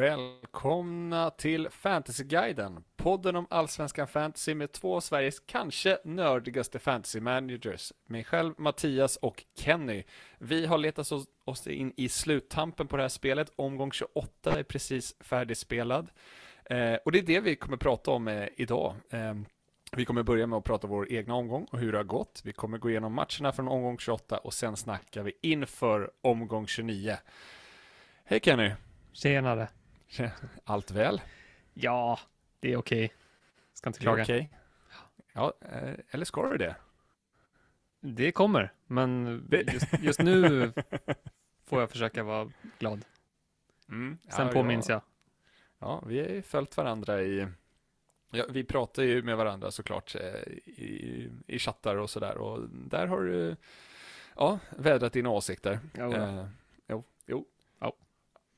Välkomna till Fantasyguiden, podden om allsvenskan fantasy med två av Sveriges kanske nördigaste fantasy managers, mig själv, Mattias och Kenny. Vi har letat oss in i sluttampen på det här spelet, omgång 28 är precis färdigspelad. Eh, och det är det vi kommer prata om eh, idag. Eh, vi kommer börja med att prata vår egna omgång och hur det har gått. Vi kommer gå igenom matcherna från omgång 28 och sen snackar vi inför omgång 29. Hej Kenny! Tjenare! Allt väl? Ja, det är okej. Okay. Ska inte klaga. Det är okay. Ja, eh, eller ska du det? Det kommer, men just, just nu får jag försöka vara glad. Mm, Sen ja, påminns ja. jag. Ja, vi har ju följt varandra i Ja, vi pratar ju med varandra såklart eh, i, i chattar och sådär och där har du ja, vädrat dina åsikter. Eh, jo.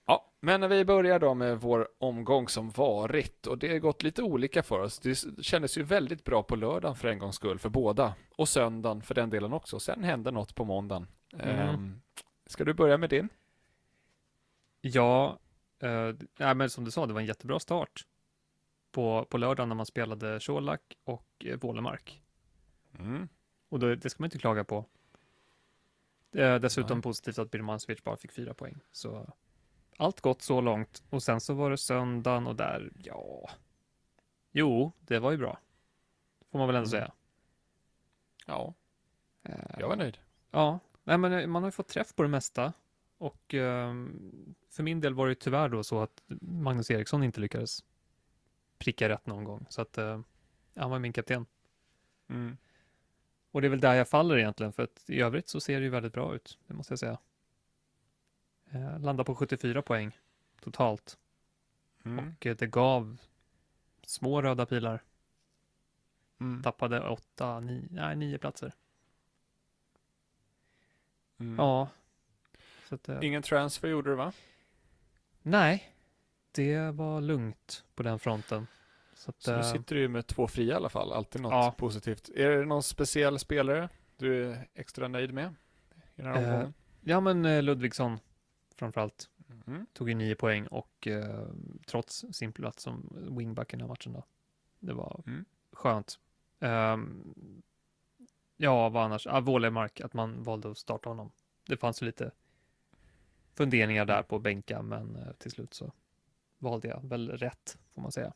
Ja, men när vi börjar då med vår omgång som varit och det har gått lite olika för oss. Det kändes ju väldigt bra på lördagen för en gångs skull för båda och söndagen för den delen också. Sen hände något på måndagen. Mm. Um, ska du börja med din? Ja, uh, ja, men som du sa, det var en jättebra start på, på lördagen när man spelade Colak och eh, Vålemark. Mm. Och då, det ska man inte klaga på. Eh, dessutom Nej. positivt att Birmancevic bara fick fyra poäng. Så allt gott så långt. Och sen så var det söndagen och där, ja. Jo, det var ju bra. Får man väl ändå mm. säga. Ja. Jag var nöjd. Ja, Nej, men eh, man har ju fått träff på det mesta. Och eh, för min del var det tyvärr då så att Magnus Eriksson inte lyckades pricka rätt någon gång. Så att eh, han var min kapten. Mm. Och det är väl där jag faller egentligen, för att i övrigt så ser det ju väldigt bra ut, det måste jag säga. Eh, landar på 74 poäng totalt. Mm. Och eh, det gav små röda pilar. Mm. Tappade åtta, nio, nej, nio platser. Mm. Ja. Att, eh, Ingen transfer gjorde du va? Nej, det var lugnt på den fronten. Så, att, så nu sitter du ju med två fria i alla fall, alltid något ja. positivt. Är det någon speciell spelare du är extra nöjd med? I den här eh, ja, men Ludvigsson framförallt. Mm. Tog ju nio poäng och eh, trots sin plats som wingback i den här matchen då. Det var mm. skönt. Um, ja, vad annars? Ah, Vålemark, att man valde att starta honom. Det fanns ju lite funderingar där på bänka, men eh, till slut så valde jag väl rätt, får man säga.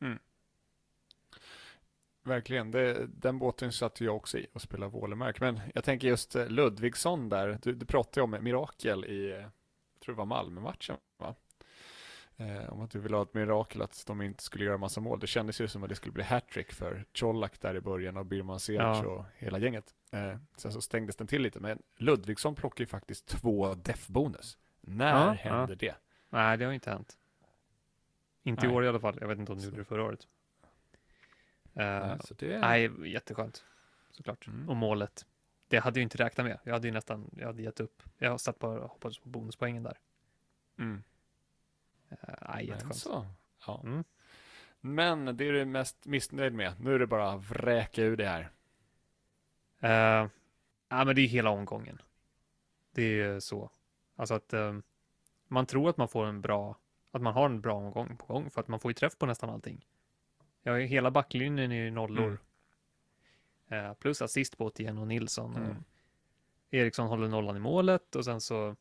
Mm. Verkligen, det, den båten satt jag också i och spelade Vålemark. Men jag tänker just eh, Ludvigsson där, du, du pratade om mirakel i, jag tror det var Malmö-matchen va? Eh, om att du ville ha ett mirakel att de inte skulle göra massa mål. Det kändes ju som att det skulle bli hattrick för Colak där i början och Birman Seric ja. och hela gänget. Eh, sen så stängdes den till lite, men Ludvigsson plockar ju faktiskt två def-bonus. När ja, händer ja. det? Nej, det har inte hänt. Inte Nej. i år i alla fall. Jag vet inte om du gjorde det förra året. Uh, så det... Nej, jätteskönt. Såklart. Mm. Och målet. Det hade jag inte räknat med. Jag hade ju nästan, jag hade gett upp. Jag satt bara och hoppades på bonuspoängen där. Mm. Uh, nej, jätteskönt. Så. Ja. Mm. Men det är du mest missnöjd med. Nu är det bara att vräka ur det här. Uh, ja, men det är hela omgången. Det är så. Alltså att um, man tror att man får en bra, att man har en bra omgång på gång för att man får ju träff på nästan allting. Ja, hela backlinjen är ju nollor. Mm. Eh, plus assist på Otieno och Nilsson. Mm. Eriksson håller nollan i målet och sen så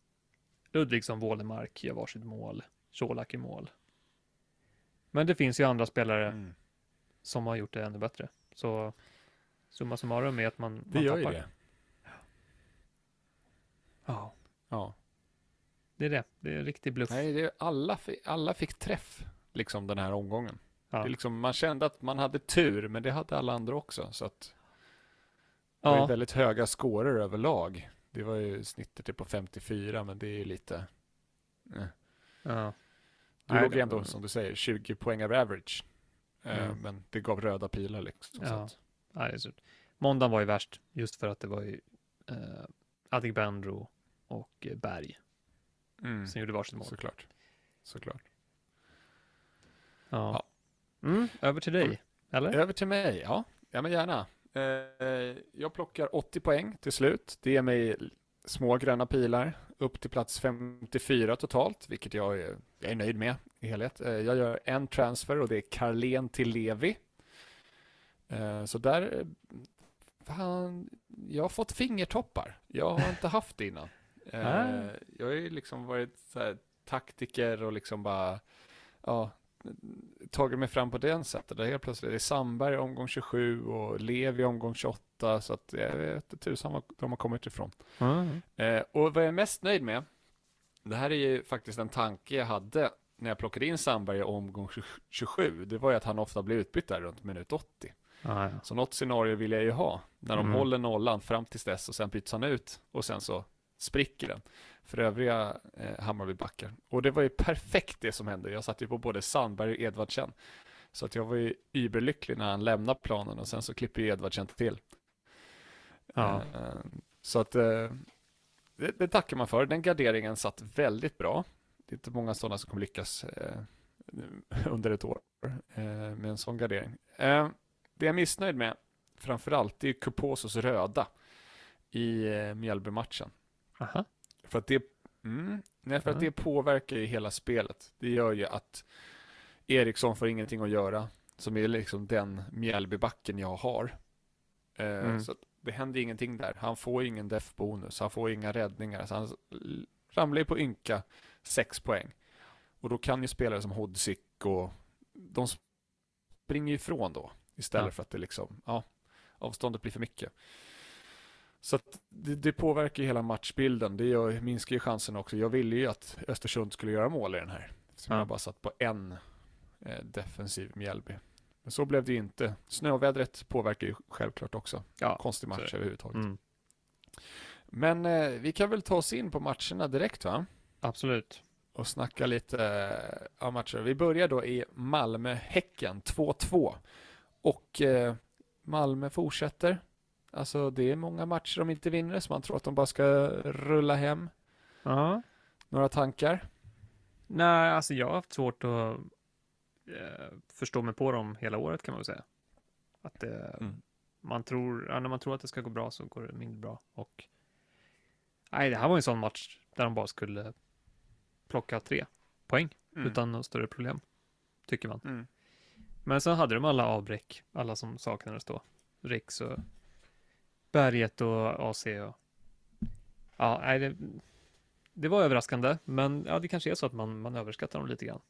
Ludvigsson, Wålemark gör varsitt mål. Colak i mål. Men det finns ju andra spelare mm. som har gjort det ännu bättre. Så summa summarum är att man, det man gör tappar. ju det. Ja. Ja. Det är det. Det är en riktig bluff. Nej, det är, alla, alla fick träff liksom den här omgången. Ja. Det liksom, man kände att man hade tur, men det hade alla andra också. Så att det ja. var väldigt höga scorer överlag. Det var ju snittet på 54, men det är ju lite... Eh. Ja. Du Nej, låg ändå, var... som du säger, 20 poäng av average. Mm. men det gav röda pilar liksom. Ja. Så. Nej, det är. Måndagen var ju värst, just för att det var ju eh, Adegbenro och Berg mm. som gjorde varsitt mål. Såklart. Såklart. Ja. ja. Mm, över till dig, eller? Över till mig, ja. Ja, men gärna. Eh, jag plockar 80 poäng till slut. Det ger mig små gröna pilar upp till plats 54 totalt, vilket jag är, jag är nöjd med i helhet. Eh, jag gör en transfer och det är Carlén till Levi. Eh, så där, fan, jag har fått fingertoppar. Jag har inte haft det innan. Jag har ju liksom varit så här, taktiker och liksom bara, ja, tagit mig fram på den sättet. Där helt plötsligt är det Sandberg omgång 27 och Levi omgång 28. Så att jag vet tusan var de har kommit ifrån. Mm. Eh, och vad jag är mest nöjd med, det här är ju faktiskt en tanke jag hade när jag plockade in Sandberg i omgång 27. Det var ju att han ofta blev utbytt där runt minut 80. Ah, ja. Så något scenario vill jag ju ha. När de Mm. håller nollan fram tills dess och sen byts han ut och sen så spricker den för övriga eh, Hammarbybackar. Och det var ju perfekt det som hände. Jag satt ju på både Sandberg och Edvardsen. Så att jag var ju überlycklig när han lämnade planen och sen så klipper ju Edvardsen till. Ja. Eh, så att eh, det, det tackar man för. Den garderingen satt väldigt bra. Det är inte många sådana som kommer lyckas eh, under ett år eh, med en sån gardering. Eh, det jag är missnöjd med framförallt det är Kuposos röda i eh, Mjällby-matchen. Aha. För att det, mm, nej, för att Ja. det påverkar ju hela spelet. Det gör ju att Eriksson får ingenting att göra, som är liksom den Mjällbybacken jag har. Eh, Mm. Så att det händer ingenting där. Han får ingen def-bonus, han får inga räddningar. Så han ramlar ju på ynka sex poäng. Och då kan ju spelare som Hodzic och de springer ifrån då. Istället Ja. för att det liksom, ja, avståndet blir för mycket. Så det, det påverkar ju hela matchbilden. Det gör, minskar ju chansen också. Jag ville ju att Östersund skulle göra mål i den här. Så Ja. jag bara satt på en eh, defensiv Mjällby. Men så blev det ju inte. Snövädret påverkar ju självklart också. Ja, Konstig match överhuvudtaget. mm. Men eh, vi kan väl ta oss in på matcherna direkt va? absolut. Och snacka lite eh, av matcher. Vi börjar då i Malmö-Häcken 2-2. Och eh, Malmö fortsätter. Alltså det är många matcher de inte vinner så man tror att de bara ska rulla hem. Ja. Några tankar? Nej, alltså jag har haft svårt att eh, förstå mig på dem hela året kan man väl säga. Att det, Mm. man tror, ja, när man tror att det ska gå bra så går det mindre bra. Och nej, det här var en sån match där de bara skulle plocka tre poäng utan något större problem, tycker man. Mm. Men sen hade de alla avbräck, alla som saknades då. Riks och Berget och AC och ja, nej, det, det var överraskande, men ja, det kanske är så att man, man överskattar dem lite grann.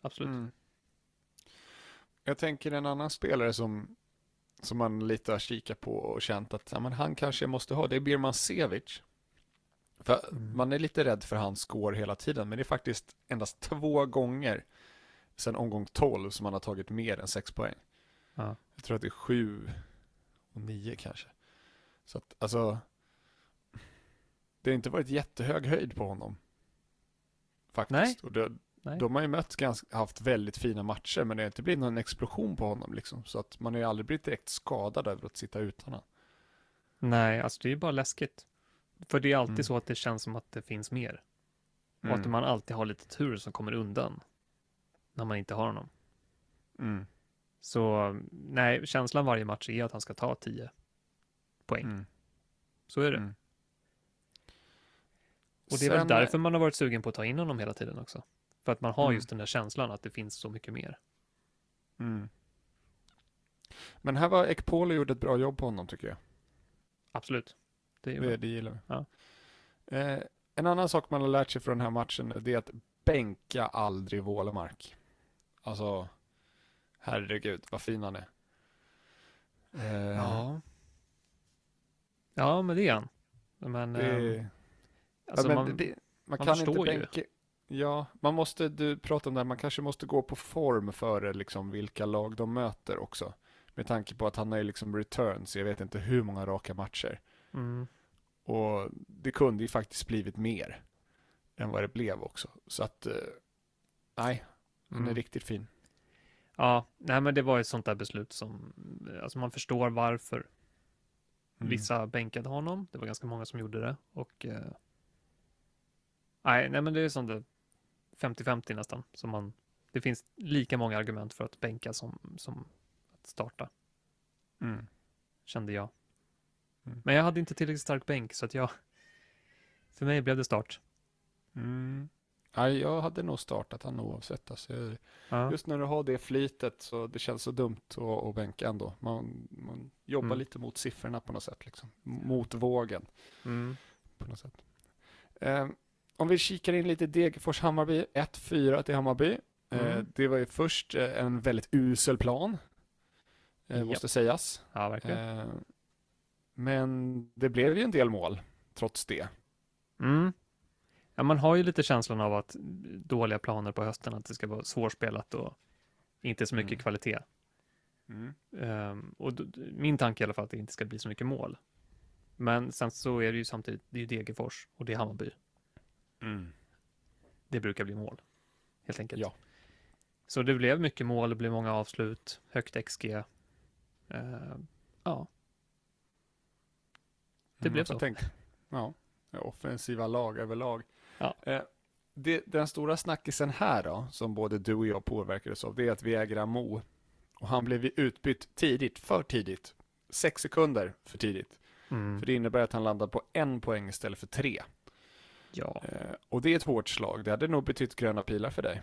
Absolut. Mm. Jag tänker en annan spelare som, som man lite har kikat på och känt att ja, men han kanske måste ha, det är Birman Sevic. För Mm. Man är lite rädd för hans score hela tiden, men det är faktiskt endast två gånger sedan omgång 12 som han har tagit mer än sex poäng. Ja. Jag tror att det är sju och nio kanske. Så att alltså, det har inte varit jättehög höjd på honom. Faktiskt. Nej. Och det, Nej. de har ju mött ganska, haft väldigt fina matcher, men det har inte blivit någon explosion på honom liksom. Så att man har ju aldrig blivit direkt skadad över att sitta utan honom. Nej, alltså det är ju bara läskigt. För det är alltid Mm. så att det känns som att det finns mer. Och att Mm. man alltid har lite tur som kommer undan. När man inte har honom. Mm. Så nej, känslan varje match är att han ska ta 10 poäng. Så är det. Mm. Och det är väl Sen- därför man har varit sugen på att ta in honom hela tiden också. För att man har Mm. just den där känslan att det finns så mycket mer. Mm. Men här var Ekpolo gjorde ett bra jobb på honom tycker jag. Absolut. Det är Det, det gillar vi. Ja. Eh, en annan sak man har lärt sig från den här matchen det är att bänka aldrig Wålemark. Alltså, herregud vad fin han är. Eh, Ja. Ja, men det är han. Men, det, eh, alltså ja, men man, det, man, man kan inte bänka. Ja, man måste, du pratar om det här, man kanske måste gå på form före liksom vilka lag de möter också. Med tanke på att han har ju liksom returns, jag vet inte hur många raka matcher. mm, Och det kunde ju faktiskt blivit mer än vad det blev också. Så att, eh, nej, han är mm. riktigt fin. Ja, nej men det var ett sånt där beslut som, alltså man förstår varför Mm. vissa bänkade honom. Det var ganska många som gjorde det och eh, nej, nej men det är sånt där 50-50 nästan som man, det finns lika många argument för att bänka som, som att starta, Mm. kände jag. Mm. Men jag hade inte tillräckligt stark bänk så att jag, för mig blev det start. Mm. Ja, jag hade nog startat han oavsett. Alltså, Ja. just när du har det flytet så det känns så dumt att, att bänka ändå. Man, man jobbar Mm. lite mot siffrorna på något sätt. Liksom. Mot vågen Mm. på något sätt. Eh, om vi kikar in lite Degerfors-Hammarby, 1-4 till Hammarby. Eh, Mm. det var ju först eh, en väldigt usel plan, eh, måste sägas. Ja, verkligen. Eh, men det blev ju en del mål, trots det. Mm. Ja, man har ju lite känslan av att dåliga planer på hösten, att det ska vara svårspelat och inte så mycket Mm. kvalitet. Ehm, och d- d- min tanke i alla fall att det inte ska bli så mycket mål. Men sen så är det ju samtidigt, det är ju Degerfors och det är Hammarby. Det brukar bli mål, helt enkelt. Ja. Så det blev mycket mål, det blev många avslut, högt XG. Ehm, ja, Det Mm, blev så. tänka. Ja, offensiva lag överlag. Ja. Eh, det, den stora snackisen här då, som både du och jag påverkades av, det är att vi äger Amo. Och han blev utbytt tidigt, för tidigt. Sex sekunder för tidigt. mm. För det innebär att han landar på en poäng istället för tre. ja. Eh, och det är ett hårt slag. Det hade nog betytt gröna pilar för dig.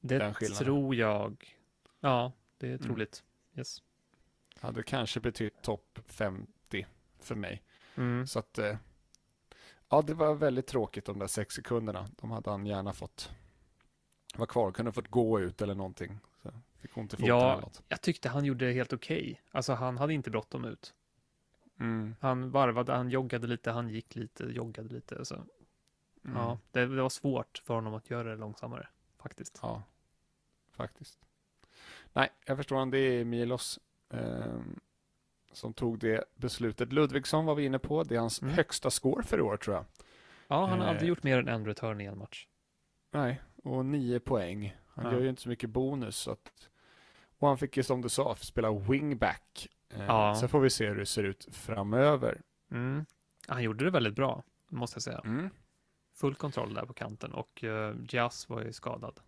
det tror jag. Ja, det är Mm. troligt. Yes. Hade kanske betytt topp 50 för mig. Mm. Så att, eh, ja det var väldigt tråkigt de där sex sekunderna. De hade han gärna fått vara kvar, kunde fått gå ut eller någonting. Så fick ont i foten Ja. eller något. Jag tyckte han gjorde det helt okej. Alltså han hade inte bråttom ut. Mm. Han varvade, han joggade lite, han gick lite, joggade lite. Så, Mm. ja, det, det var svårt för honom att göra det långsammare, faktiskt. ja, faktiskt. Nej, jag förstår han. Det är Milos ehm, som tog det beslutet. Ludvigsson var vi inne på. Det är hans Mm. högsta score för i år tror jag. Ja, han har Eh. aldrig gjort mer än en return i en match. Nej, och nio poäng. Han Ja. gör ju inte så mycket bonus. Så att... Och han fick ju som du sa spela wingback. Eh, Ja. Sen får vi se hur det ser ut framöver. Mm. Han gjorde det väldigt bra, måste jag säga. Mm. Full kontroll där på kanten och uh, Jazz var ju skadad.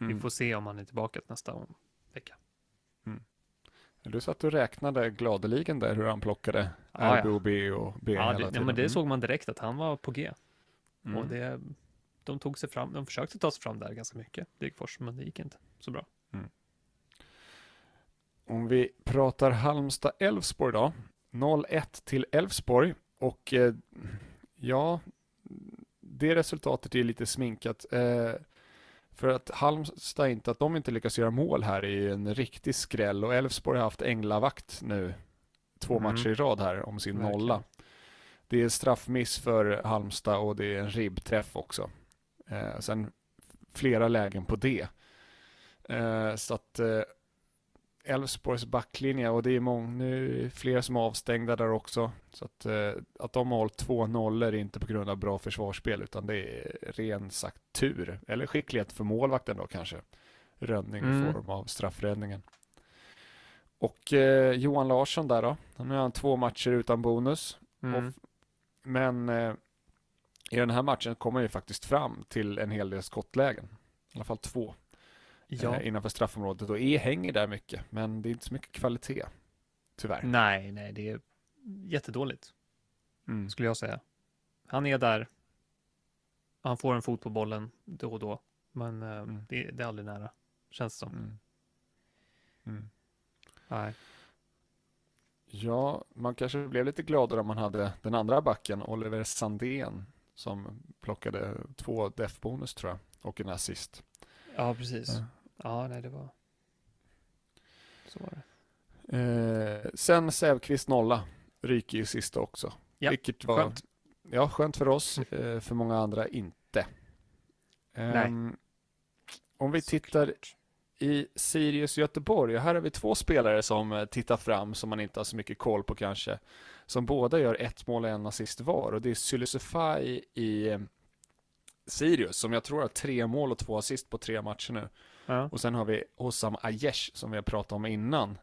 Mm. Vi får se om han är tillbaka nästa vecka. Du satt och räknade gladeligen där hur han plockade Ja, RB och B och B Ja, hela det, ja, tiden. men det Mm. såg man direkt att han var på G. Mm. Och det, de tog sig fram, de försökte ta sig fram där ganska mycket, Degerfors, men det gick inte så bra. Om vi pratar Halmstad-Elfsborg då. 0-1 till Elfsborg. Och eh, ja, det resultatet är lite sminkat. Eh, för att Halmstad inte, att de inte lyckas göra mål här är ju en riktig skräll. Och Elfsborg har haft änglavakt nu två Mm. matcher i rad här om sin Verkligen. nolla. Det är straffmiss för Halmstad och det är en ribbträff också. Eh, sen flera lägen på det. Eh, så att eh, Elfsborgs backlinje och det är många, nu är flera som är avstängda där också. Så att, eh, att de har hållit två nollor är inte på grund av bra försvarsspel utan det är ren sagt tur. Eller skicklighet för målvakten då kanske. Rönning i Mm. form av straffräddningen. Och eh, Johan Larsson där då. Han har två matcher utan bonus. Mm. Och, men eh, i den här matchen kommer han ju faktiskt fram till en hel del skottlägen. I alla fall två Ja, eh, innanför straffområdet och E hänger där mycket. Men det är inte så mycket kvalitet. Tyvärr. nej, nej, det är jättedåligt, Mm. skulle jag säga. Han är där, han får en fot på bollen då och då, men eh, Mm. det, det är aldrig nära, känns det som. Mm. Mm. Nej. Ja, man kanske blev lite gladare om man hade den andra backen, Oliver Sandén, som plockade två def-bonus tror jag, och en assist. Ja, precis. Ja. Ja, nej, det var... Så var det. Eh, sen Sävqvist nolla, ryker ju sista också. Ja, Vilket var skönt. Ja, skönt för oss, eh, för många andra inte. Ehm, om vi tittar Såklart. i Sirius Göteborg, här har vi två spelare som eh, tittar fram som man inte har så mycket koll på kanske. Som båda gör ett mål och en assist var och det är Sylisufaj i eh, Sirius som jag tror har tre mål och två assist på tre matcher nu. Ja. Och sen har vi Hossam Aiesh som vi har pratat om innan.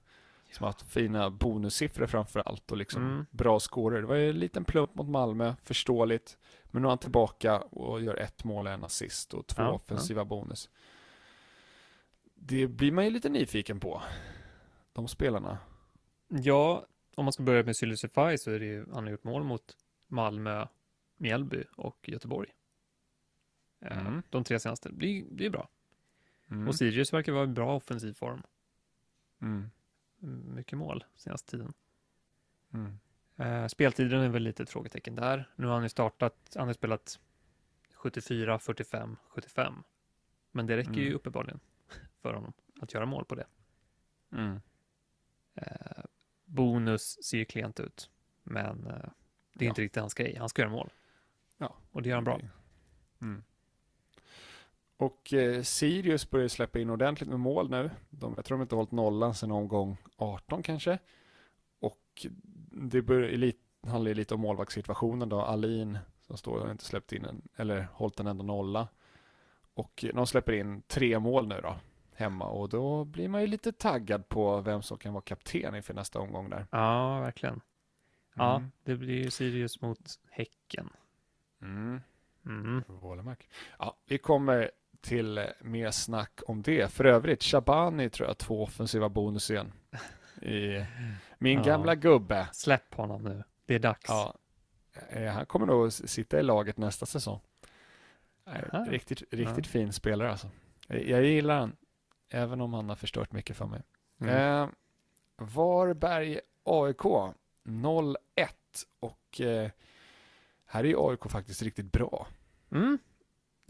Som har haft fina bonussiffror framför allt och liksom Mm. bra scorer. Det var ju en liten plump mot Malmö, förståeligt. Men nu är han tillbaka och gör ett mål och en assist och två Ja, offensiva bonus. Det blir man ju lite nyfiken på. De spelarna. Ja, om man ska börja med Sylisufaj så är det ju, han har gjort mål mot Malmö, Mjällby och Göteborg. Eh, Mm. De tre senaste. Det det blir bra. Mm. Och Sirius verkar vara i bra offensiv form. Mm. Mycket mål senaste tiden. Mm. Eh, speltiden är väl lite ett frågetecken där. Nu har han ju startat, han har spelat 74, 45, 75. Men det räcker ju Mm. uppenbarligen för honom att göra mål på det. Mm. Eh, bonus ser ju klent ut, men eh, det är Ja. inte riktigt hans grej. Han ska göra mål. Ja. Och det gör han bra. Mm. Och eh, Sirius börjar släppa in ordentligt med mål nu. De, jag tror de inte hållit nollan sedan omgång 18 kanske. Och det börjar, elit, handlar lite om målvaktssituationen då. Alin som står och har inte släppt in en, eller hållit en enda nolla. Och de släpper in tre mål nu då, hemma. Och då blir man ju lite taggad på vem som kan vara kapten inför nästa omgång där. Ja, verkligen. Ja, Mm. det blir ju Sirius mot Häcken. Mm. Mm. Ja, vi kommer till eh, mer snack om det. För övrigt, Shabani tror jag två offensiva bonus igen. I min Ja. gamla gubbe. Släpp honom nu. Det är dags. Ja, eh, han kommer nog sitta i laget nästa säsong. Eh, Aha. Riktigt, riktigt Ja. fin spelare alltså. Jag, jag gillar han, även om han har förstört mycket för mig. Mm. Eh, Varberg AIK 0-1 och eh, här är ju AIK faktiskt riktigt bra. Mm.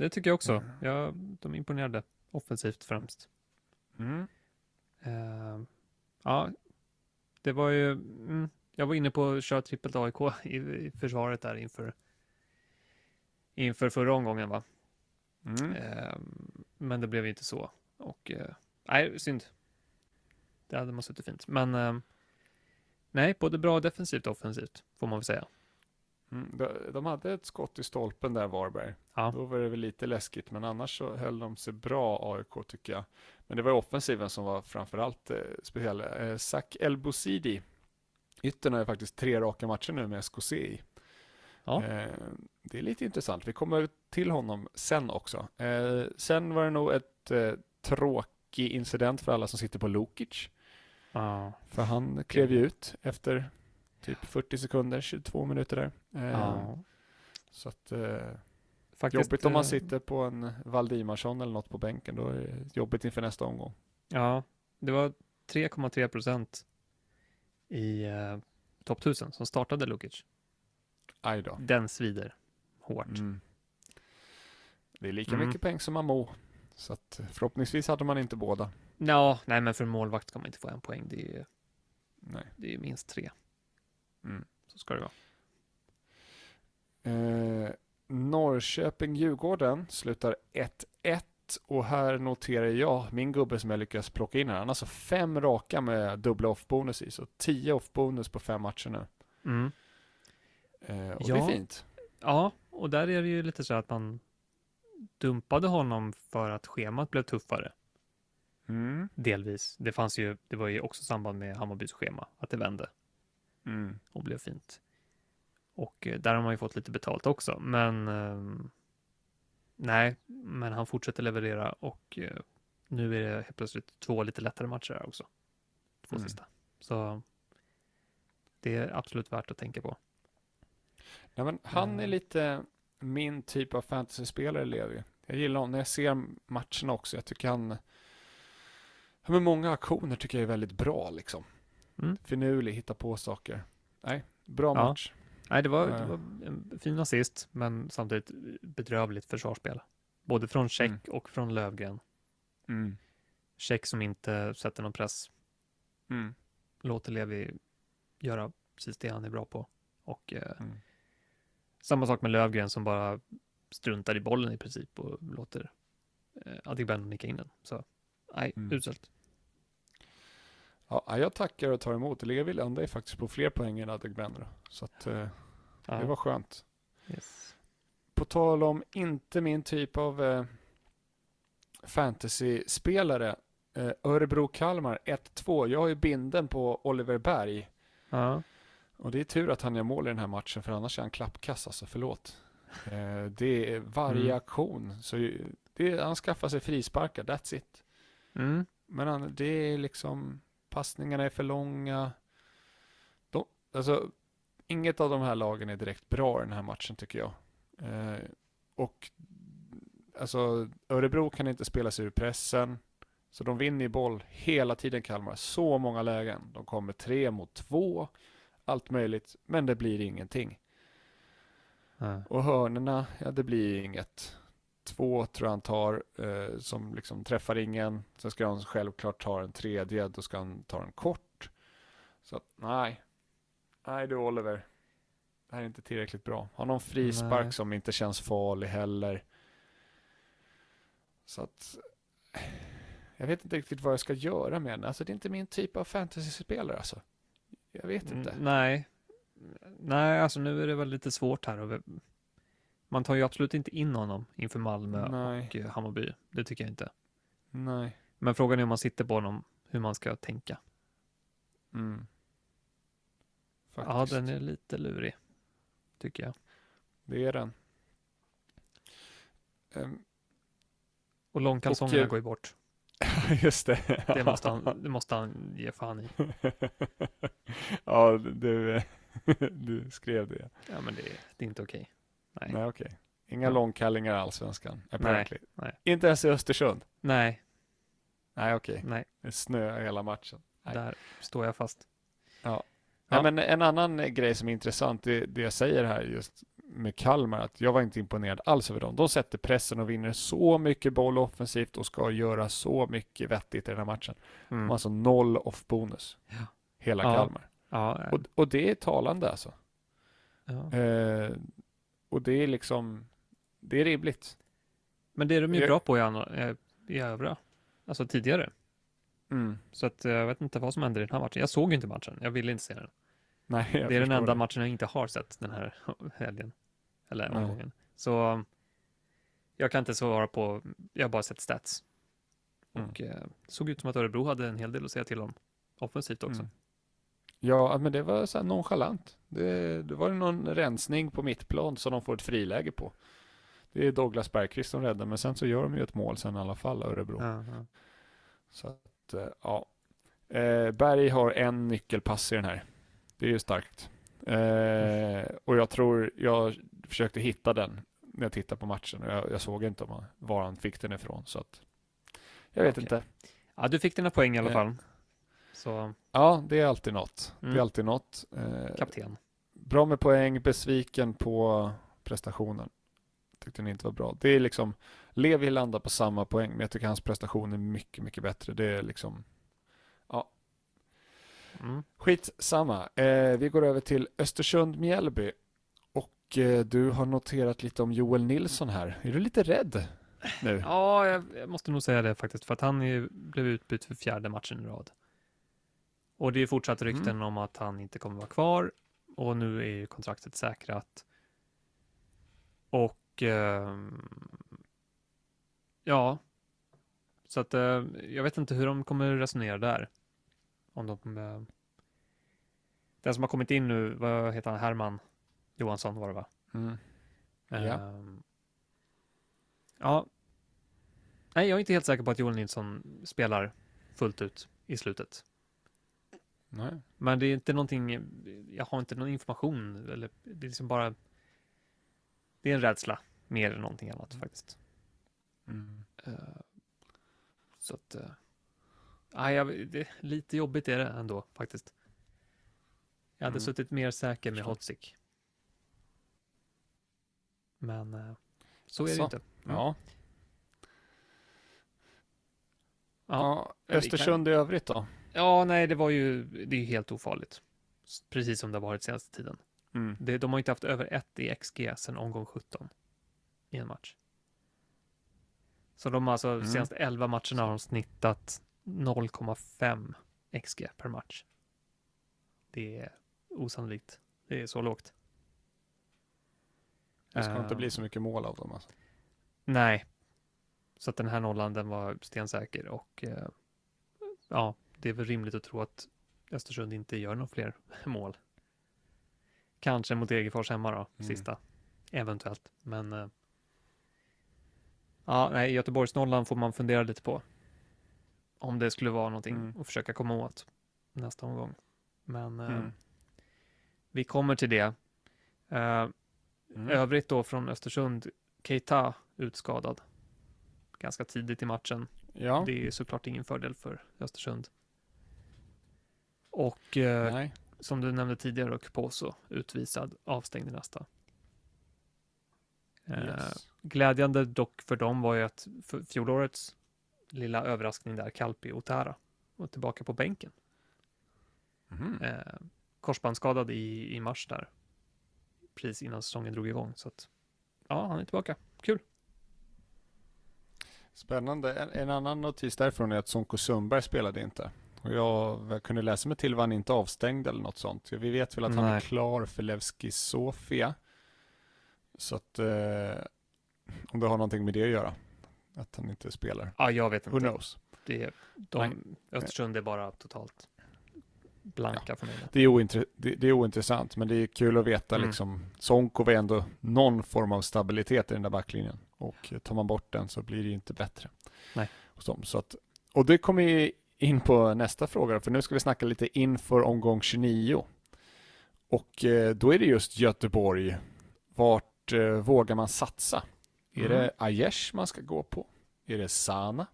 Det tycker jag också. Mm. Ja, de imponerade offensivt främst. Mm. Eh, ja, det var ju, mm, jag var inne på att köra trippelt AIK i, i försvaret där inför, inför förra omgången va. Mm. Eh, men det blev ju inte så. Och eh, nej, synd. Det hade man suttit fint. Men nej, både bra defensivt och offensivt får man väl säga. Mm, de, de hade ett skott i stolpen där, Varberg. Ja. Då var det väl lite läskigt, men annars så höll de sig bra, AIK, tycker jag. Men det var offensiven som var framförallt eh, speciell. Eh, Zak El Bouzidi, yttern har ju faktiskt tre raka matcher nu med SKC i. Ja. Eh, det är lite intressant. Vi kommer till honom sen också. Eh, sen var det nog ett eh, tråkig incident för alla som sitter på Lukic. Ja. För han klev ju ut efter typ 40 sekunder, 22 minuter där. Eh, ja. Så att, eh, Faktiskt, jobbigt om man eh, sitter på en Valdimarsson eller något på bänken. Då är det jobbigt inför nästa omgång. Ja, det var 3,3 procent i eh, topp 1000 som startade Lukic. Aj då. Den svider hårt. Mm. Det är lika Mm. mycket pengar som Amo. Så att förhoppningsvis hade man inte båda. Ja, nej, men för en målvakt ska man inte få en poäng. Det är, Nej. det är minst tre. Mm. Så ska det vara. Eh, Norrköping-Djurgården slutar 1-1 och här noterar jag min gubbe som jag lyckas plocka in här. Han har alltså fem raka med dubbla off-bonus i, så tio off-bonus på fem matcher nu. Mm. Eh, och Ja. det är fint. Ja, och där är det ju lite så att man dumpade honom för att schemat blev tuffare. Mm. Delvis. Det fanns ju, det var ju också samband med Hammarbys schema, att det vände Mm. och blev fint. Och eh, där har man ju fått lite betalt också, men ehm, nej, men han fortsätter leverera och eh, nu är det helt plötsligt två lite lättare matcher här också. Två Mm. sista. Så det är absolut värt att tänka på. Ja, men han är Mm. lite min typ av fantasyspelare, Levi. Jag gillar honom när jag ser matcherna också. Jag tycker han... Ja, men många aktioner tycker jag är väldigt bra liksom. Mm. Finurlig, hitta på saker. Nej, bra Ja. match. Nej, det var, Ja. det var en fin assist, men samtidigt bedrövligt försvarsspel. Både från Check Mm. och från Lövgren. Mm. Check som inte sätter någon press, Mm. låter Levi göra precis det han är bra på. Och eh, Mm. samma sak med Lövgren som bara struntar i bollen i princip och låter eh, Adegbenro nicka in den. Så nej, Mm. uselt. Ja, jag tackar och tar emot. Levi landade faktiskt på fler poäng än Adegbenro. Så att, eh, Ja, det var skönt. yes. På tal om inte min typ av eh, fantasy-spelare. Eh, Örebro-Kalmar 1-2. Jag har ju binden på Oliver Berg. ja. Och det är tur att han gör mål i den här matchen för annars är han klappkass alltså, förlåt. Eh, det är varje Mm. aktion. Så det, han skaffar sig frisparkar, that's it. Mm. Men han, det är liksom, passningarna är för långa. De, alltså, inget av de här lagen är direkt bra i den här matchen tycker jag. Eh, och alltså Örebro kan inte spela sig ur pressen. Så de vinner i boll hela tiden Kalmar. Så många lägen. De kommer tre mot två. Allt möjligt. Men det blir ingenting. Och hörnerna, ja det blir inget. Två tror jag han tar eh, som liksom träffar ingen. Sen ska han självklart ta en tredje. Då ska han ta en kort. Så att, nej. Nej du Oliver. Det här är inte tillräckligt bra. Har någon frispark Nej. som inte känns farlig heller. Så att jag vet inte riktigt vad jag ska göra med den. Alltså det är inte min typ av fantasyspelare alltså. Jag vet inte. Mm, nej. Nej, alltså nu är det väl lite svårt här. Och man tar ju absolut inte in honom inför Malmö Nej. och eh, Hammarby. Det tycker jag inte. Nej. Men frågan är om man sitter på honom, hur man ska tänka. Mm. Ja, den är lite lurig. Tycker jag. Det är den. Ehm, Och långkalsongerna Och, eh, går ju bort. just det. Det måste han, det måste han ge fan i. ja, du, du skrev det. Ja, men det, det är inte okej. Nej. Nej, okej. Inga Ja. långkallingar i Allsvenskan. apparently. nej. Inte ens i Östersund. Nej, Nej, okej. nej, Det är snö hela matchen. Nej. där står jag fast. Ja. Ja. Nej, men en annan grej som är intressant, det, det jag säger här just med Kalmar, att jag var inte imponerad alls över dem. De sätter pressen och vinner så mycket boll offensivt och ska göra så mycket vettigt i den här matchen. De Mm. har alltså noll off-bonus. Ja. Hela Ja. Kalmar. Ja, Och, och det är talande alltså. ja. Eh, och det är liksom, det är rimligt. Men det är de ju Jag- bra på i, andra, eh, i övriga. Alltså tidigare. Mm. Så att eh, jag vet inte vad som hände i den här matchen. Jag såg ju inte matchen. Jag ville inte se den. Nej, det är den enda det. matchen jag inte har sett den här helgen. Eller Nej. omgången. Så um, jag kan inte svara på, jag har bara sett stats. Mm. Och eh, det såg ut som att Örebro hade en hel del att säga till om. Offensivt också. Mm. Ja, men det var så här nonchalant. Det, det var någon rensning på mittplan som de får ett friläge på. Det är Douglas Bergqvist som räddar, men sen så gör de ju ett mål sen i alla fall, Örebro. Ja, ja. Så att, eh, ja. Eh, Berg har en nyckelpass i den här. Det är ju starkt. Eh, och jag tror, jag försökte hitta den när jag tittade på matchen och jag, jag såg inte var han fick den ifrån. Så att, jag vet Okej. inte. ja, du fick dina poäng i alla Eh. fall. Så Ja, det är alltid något. Det Mm. är alltid något. Eh, kapten. Bra med poäng, besviken på prestationen. Tyckte ni inte var bra. Det är liksom, Levi landar på samma poäng, men jag tycker hans prestation är mycket, mycket bättre. Det är liksom, Mm. skitsamma. Eh, vi går över till Östersund-Mjällby. Och eh, du har noterat lite om Joel Nilsson här. Är du lite rädd nu? Ja, jag, jag måste nog säga det faktiskt. För att han är, blev utbytt för fjärde matchen i rad. Och det är fortsatt rykten Mm. om att han inte kommer vara kvar. Och nu är ju kontraktet säkrat. Och ehm, ja, så att eh, jag vet inte hur de kommer resonera där. Om de, eh, den som har kommit in nu, vad heter han, Herman Johansson var det va? Mm. Ja. Ehm, ja. Nej, jag är inte helt säker på att Joel Nilsson spelar fullt ut i slutet. Nej. Men det är inte någonting, jag har inte någon information eller det är liksom bara det är en rädsla mer än någonting annat faktiskt. Mm. Eh, så att, uh, jag, det, lite jobbigt är det ändå faktiskt. Jag hade Mm. suttit mer säker med. Hotzik. Men eh, så är det Så. inte. Mm. Ja. Ja. Östersund i övrigt då? Ja, nej, det var ju, det är ju helt ofarligt. Precis som det har varit senaste tiden. Mm. Det, de har inte haft över ett i XG sedan omgång 17 i en match. Så de har alltså, Mm. senaste 11 matcherna har de snittat 0,5 XG per match. Det är osannolikt. Det är så lågt. Det ska inte Eh, bli så mycket mål av dem alltså. Nej. Så att den här nollan, den var stensäker och eh, ja, det är väl rimligt att tro att Östersund inte gör några fler mål. Kanske mot Degerfors hemma då, Mm. sista. Eventuellt, men eh, ja, nej, Göteborgsnollan får man fundera lite på. Om det skulle vara någonting Mm. att försöka komma åt nästa omgång. Men eh, Mm. Vi kommer till det. Mm. Övrigt då från Östersund, Keita utskadad. Ganska tidigt i matchen. Ja, Det är såklart ingen fördel för Östersund. Och eh, nej. som du nämnde tidigare, och Poso utvisad, avstängd i nästa. Eh, Yes. Glädjande dock för dem var ju att fjolårets lilla överraskning där, Kalpi Otara, var tillbaka på bänken. Mhm. Eh, korsbandsskadad i, i mars där, precis innan säsongen drog igång. Så att, ja, han är tillbaka. Kul. Spännande. En, en annan notis därifrån är att Sonko Sundberg spelade inte. Och jag kunde läsa mig till var han inte avstängd eller något sånt. Vi vet väl att han är Nej. klar för Levski Sofia. Så att eh, om det har någonting med det att göra. Att han inte spelar. Ja, jag vet Who inte. knows? Det är, de, Östersund är bara totalt blanka för mig. Det är, ointre- det, det är ointressant, men det är kul att veta Mm. liksom. Sonko var ändå någon form av stabilitet i den där backlinjen. Och tar man bort den så blir det ju inte bättre. Nej. Hos dem. Så att, och det kommer in på nästa fråga, för nu ska vi snacka lite inför omgång 29. Och eh, då är det just Göteborg. Vart eh, vågar man satsa? Är Mm. det Aiesh man ska gå på? Är det Sana?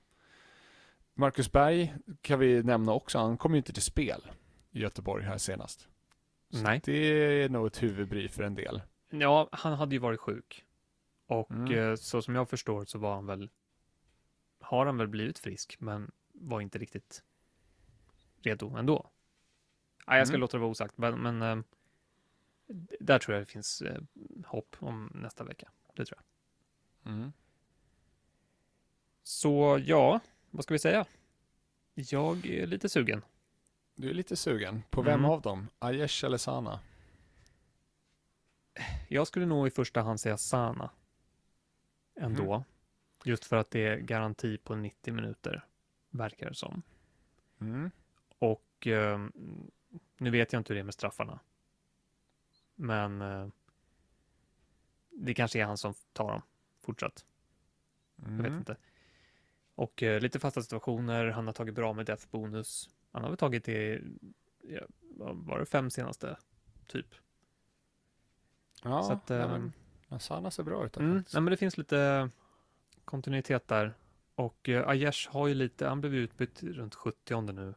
Marcus Berg kan vi nämna också, han kom ju inte till spel i Göteborg här senast. Så Nej. Det är nog ett huvudbry för en del. Ja, han hade ju varit sjuk. Och Mm. eh, så som jag förstår så var han väl, har han väl blivit frisk, men var inte riktigt redo ändå. Nej, jag ska Mm. låta det vara osagt, men, men eh, där tror jag det finns eh, hopp om nästa vecka. Det tror jag. Mm. Så ja, vad ska vi säga? Jag är lite sugen. Du är lite sugen. På vem Mm. av dem? Aiesh eller Sana? Jag skulle nog i första hand säga Sana. Ändå. Mhm. Just för att det är garanti på 90 minuter, verkar det som. Mm. Och eh, nu vet jag inte hur det är med straffarna. Men eh, det kanske är han som tar dem fortsatt. Jag vet Mm. inte. Och eh, lite fasta situationer. Han har tagit bra med def bonus. Han har väl tagit det, ja, var det fem senaste, typ. Ja, Så att, eh, men, ja, Sana ser bra ut. där Mm, nej, men det finns lite kontinuitet där. Och eh, Aiesh har ju lite, han blev utbytt runt 70 nu.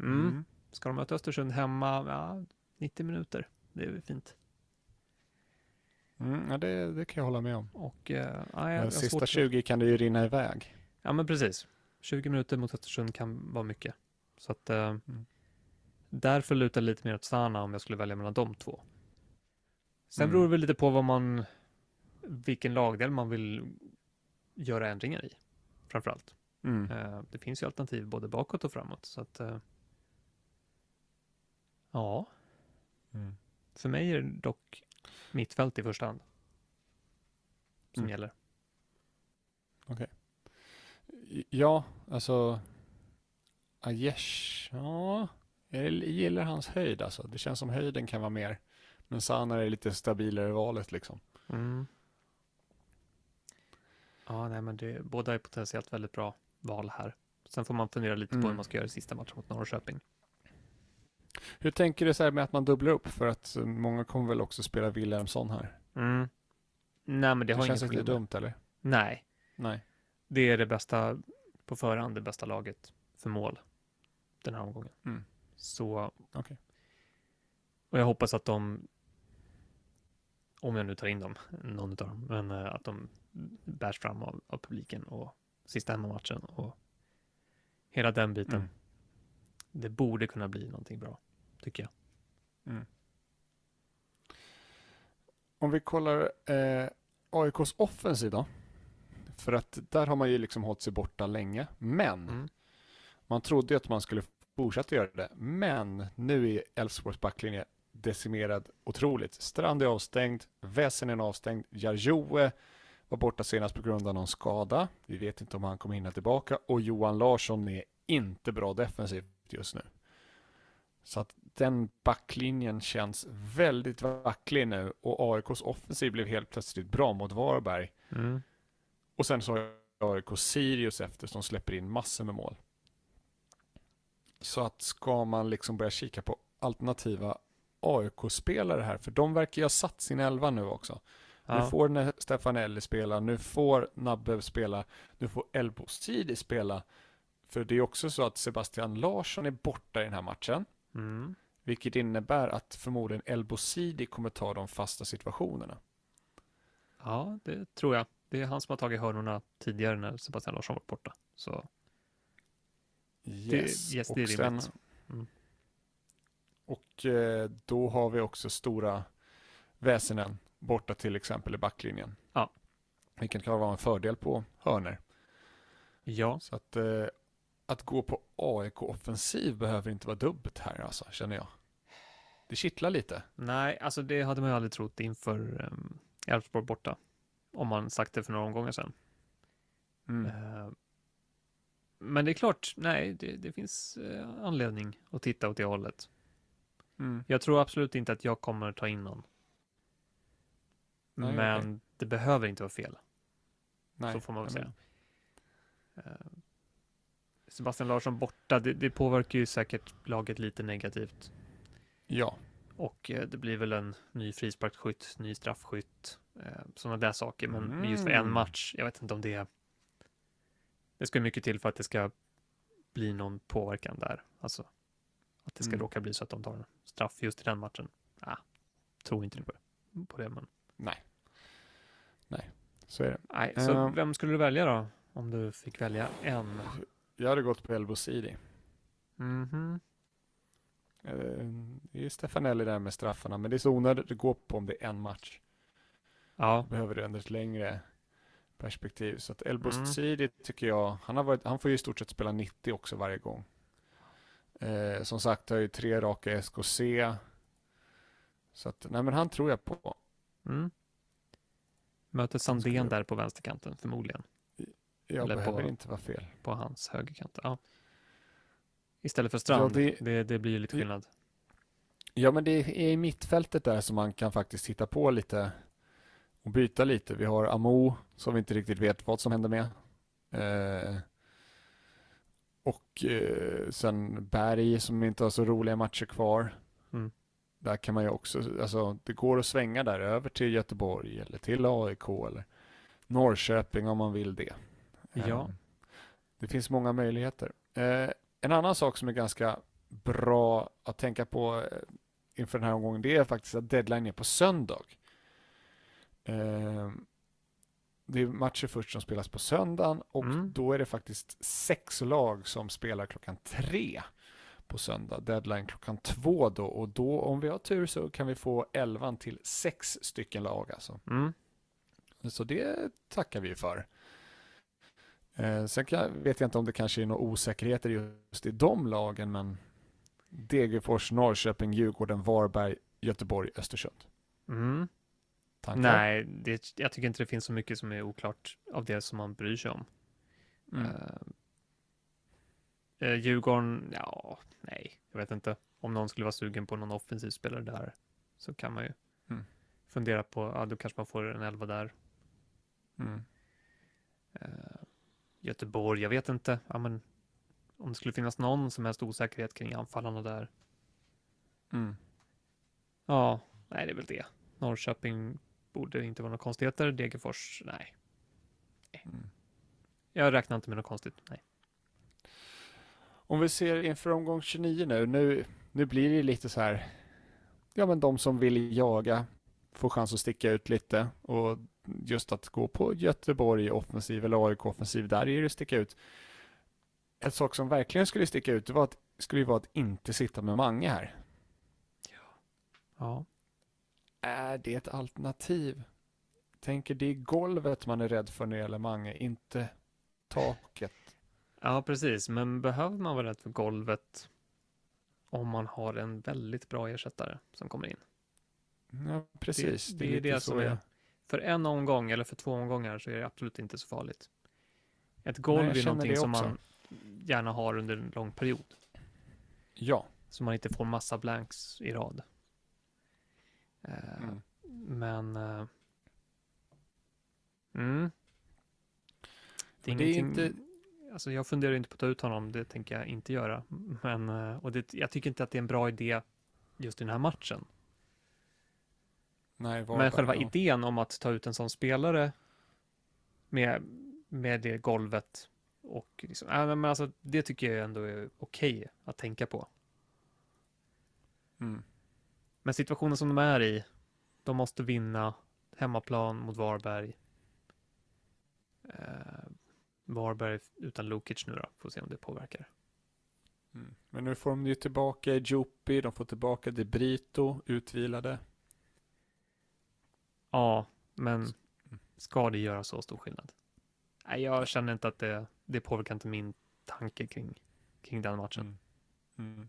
Mm. Mm. Ska de möta Östersund hemma, ja, 90 minuter. Det är väl fint. Mm, ja, det, det kan jag hålla med om. Och eh, ja, sista svårt att- 20 kan det ju rinna iväg. Ja, men precis. 20 minuter mot Östersund kan vara mycket. Så att eh, Mm. därför lutar lite mer åt Sana om jag skulle välja mellan de två. Sen Mm. beror det väl lite på vad man, vilken lagdel man vill göra ändringar i, framför allt. Mm. Eh, det finns ju alternativ både bakåt och framåt, så att eh, ja, Mm. för mig är det dock mittfält i första hand som Mm. gäller. Ja, alltså Aiesh, ja, jag gillar hans höjd alltså. Det känns som höjden kan vara mer. Men Sana är lite stabilare i valet liksom. Mm. Ja, nej, men det, båda är potentiellt väldigt bra val här. Sen får man fundera lite på Mm. hur man ska göra i sista matchen mot Norrköping. Hur tänker du så här med att man dubblar upp? För att eh, många kommer väl också spela Wilhelmsson här. Mm. Nej, men det, Det, har känns inte dumt eller? Nej, Nej. det är det bästa på förhand, det bästa laget för mål den här omgången. Mm. Så. Okej. Och jag hoppas att de, om jag nu tar in dem, någon av dem, men eh, att de bärs fram av, av publiken och sista hemmamatchen och hela den biten. Mm. Det borde kunna bli någonting bra, tycker jag. Om vi kollar eh, AIKs offensiv då. För att där har man ju liksom hållit sig borta länge. Men Mm. man trodde ju att man skulle fortsätta göra det. Men nu är Elfsborgs backlinje decimerad otroligt. Strand är avstängd, Väsen är avstängd, Jarjoe var borta senast på grund av någon skada. Vi vet inte om han kommer hinna tillbaka och Johan Larsson är inte bra defensivt just nu. Så att den backlinjen känns väldigt vacklig nu och AIKs offensiv blev helt plötsligt bra mot Varberg. Mm. Och sen så har AIK Sirius efter som släpper in massor med mål. Så att ska man liksom börja kika på alternativa AIK-spelare här, för de verkar ju ha satt sin elva nu också. Nu får ne- Stefanelli spela, nu får Nabbe spela, nu får Elbo Sidi spela. För det är också så att Sebastian Larsson är borta i den här matchen, Mm. vilket innebär att förmodligen Elbo Sidi kommer ta de fasta situationerna. Ja, det tror jag. Det är han som har tagit hörnorna tidigare när Sebastian Larsson var borta. Så Yes, yes, och det är sen. Mm. Och eh, då har vi också stora väsenen borta till exempel i backlinjen. Ja. Vilket kan vara en fördel på hörner. ja, Så att, eh, att gå på AIK-offensiv behöver inte vara dubbelt här alltså, känner jag. Det kittlar lite. nej, alltså det hade man ju aldrig trott inför um, Elfsborg borta. Om man sagt det för några omgångar sedan. Mm. Eh, men det är klart, nej, det, det finns eh, anledning att titta åt det hållet. Mm. Jag tror absolut inte att jag kommer ta in någon. Nej, men det behöver inte vara fel. Nej, så får man väl säga. Eh, Sebastian Larsson borta, det, det påverkar ju säkert laget lite negativt. men- Ja, Och eh, det blir väl en ny frisparksskytt, ny straffskytt, eh, sådana där saker. Men men just för en Mm. match, jag vet inte om det Det ska mycket till för att det ska bli någon påverkan där. Alltså att det ska Mm. råka bli så att de tar en straff just i den matchen. Ah, tror inte på det, på det men nej. Nej, så är det. nej. Så Eh. vem skulle du välja då? Om du fick välja en? Jag hade gått på Elbo Sidi. Mhm. Eh, Det är Stefanelli där med straffarna, men det är så onödigt att gå på om det är en match. Ja, behöver det under ett längre perspektiv. Så att El Mm. Sidi tycker jag, han, har varit, han får ju i stort sett spela 90 också varje gång. Eh, som sagt, har ju tre raka SKC. Så att, nej men han tror jag på. Mm. Möter Sandén Skulle- där på vänsterkanten förmodligen. Jag Eller behöver på- inte vara fel. På hans högerkant. Ja. Istället för Strand. det- det, det, blir lite skillnad. Ja men det är i mittfältet där som man kan faktiskt hitta på lite och byta lite. Vi har Amo som vi inte riktigt vet vad som händer med. Eh, och eh, sen Berg som inte har så roliga matcher kvar. Mm. Där kan man ju också, alltså det går att svänga där över till Göteborg eller till AIK eller Norrköping om man vill det. Ja. Eh, det finns många möjligheter. Eh, en annan sak som är ganska bra att tänka på eh, inför den här omgången, det är faktiskt att deadline är på söndag. Det är matcher först som spelas på söndagen och Mm. då är det faktiskt sex lag som spelar klockan tre på söndag. Deadline klockan två då och då om vi har tur så kan vi få elvan till sex stycken lag alltså. Mm. Så det tackar vi för. Eh, sen kan, vet jag inte om det kanske är några osäkerheter just i de lagen, men Degerfors, Norrköping, Djurgården, Varberg, Göteborg, Östersund. Mm. Tankar? Nej, det, jag tycker inte det finns så mycket som är oklart av det som man bryr sig om. Mm. Uh, Djurgården, ja, nej, jag vet inte. Om någon skulle vara sugen på någon offensiv spelare där så kan man ju Mm. fundera på, ja, då kanske man får en elva där. Mm. Eh, Göteborg, jag vet inte. Ja, men, om det skulle finnas någon som helst osäkerhet kring anfallarna där. Mm. Ja, nej, det är väl det. Norrköping borde inte vara några konstigheter. Degerfors, nej. Mm. Jag räknar inte med något konstigt. Nej. Om vi ser inför omgång 29 nu, nu, nu blir det lite så här, ja men de som vill jaga får chans att sticka ut lite och just att gå på Göteborg offensiv eller AIK offensiv, där är det sticka ut. En sak som verkligen skulle sticka ut, det var att, skulle ju vara att inte sitta med Mange här. Ja. Är det ett alternativ? Tänker det är golvet man är rädd för när det gäller Mange, inte taket. Ja, precis. Men behöver man vara rädd för golvet om man har en väldigt bra ersättare som kommer in? Ja, precis. det är lite det så som är- jag- För en omgång eller för två omgångar så är det absolut inte så farligt. Ett golv jag är någonting det som man gärna har under en lång period. Ja. Så man inte får massa blanks i rad. Eh, Mm. Men... eh, mm. Det är, Det är ingenting, inte- Alltså jag funderar inte på att ta ut honom, det tänker jag inte göra. Men, eh, och det, jag tycker inte att det är en bra idé just i den här matchen. Nej, Men själva ja. idén om att ta ut en sån spelare med, med det golvet och liksom, äh, men alltså, det tycker jag ändå är okej att tänka på. Mm. Men situationen som de är i, de måste vinna hemmaplan mot Varberg. Eh, Varberg utan Lukic nu då, får se om det påverkar. Mm. Men nu får de ju tillbaka Jopi, de får tillbaka De Brito, utvilade. Ja, men ska det göra så stor skillnad? Nej, jag känner inte att det, det påverkar inte min tanke kring, kring den matchen. Mm. Mm.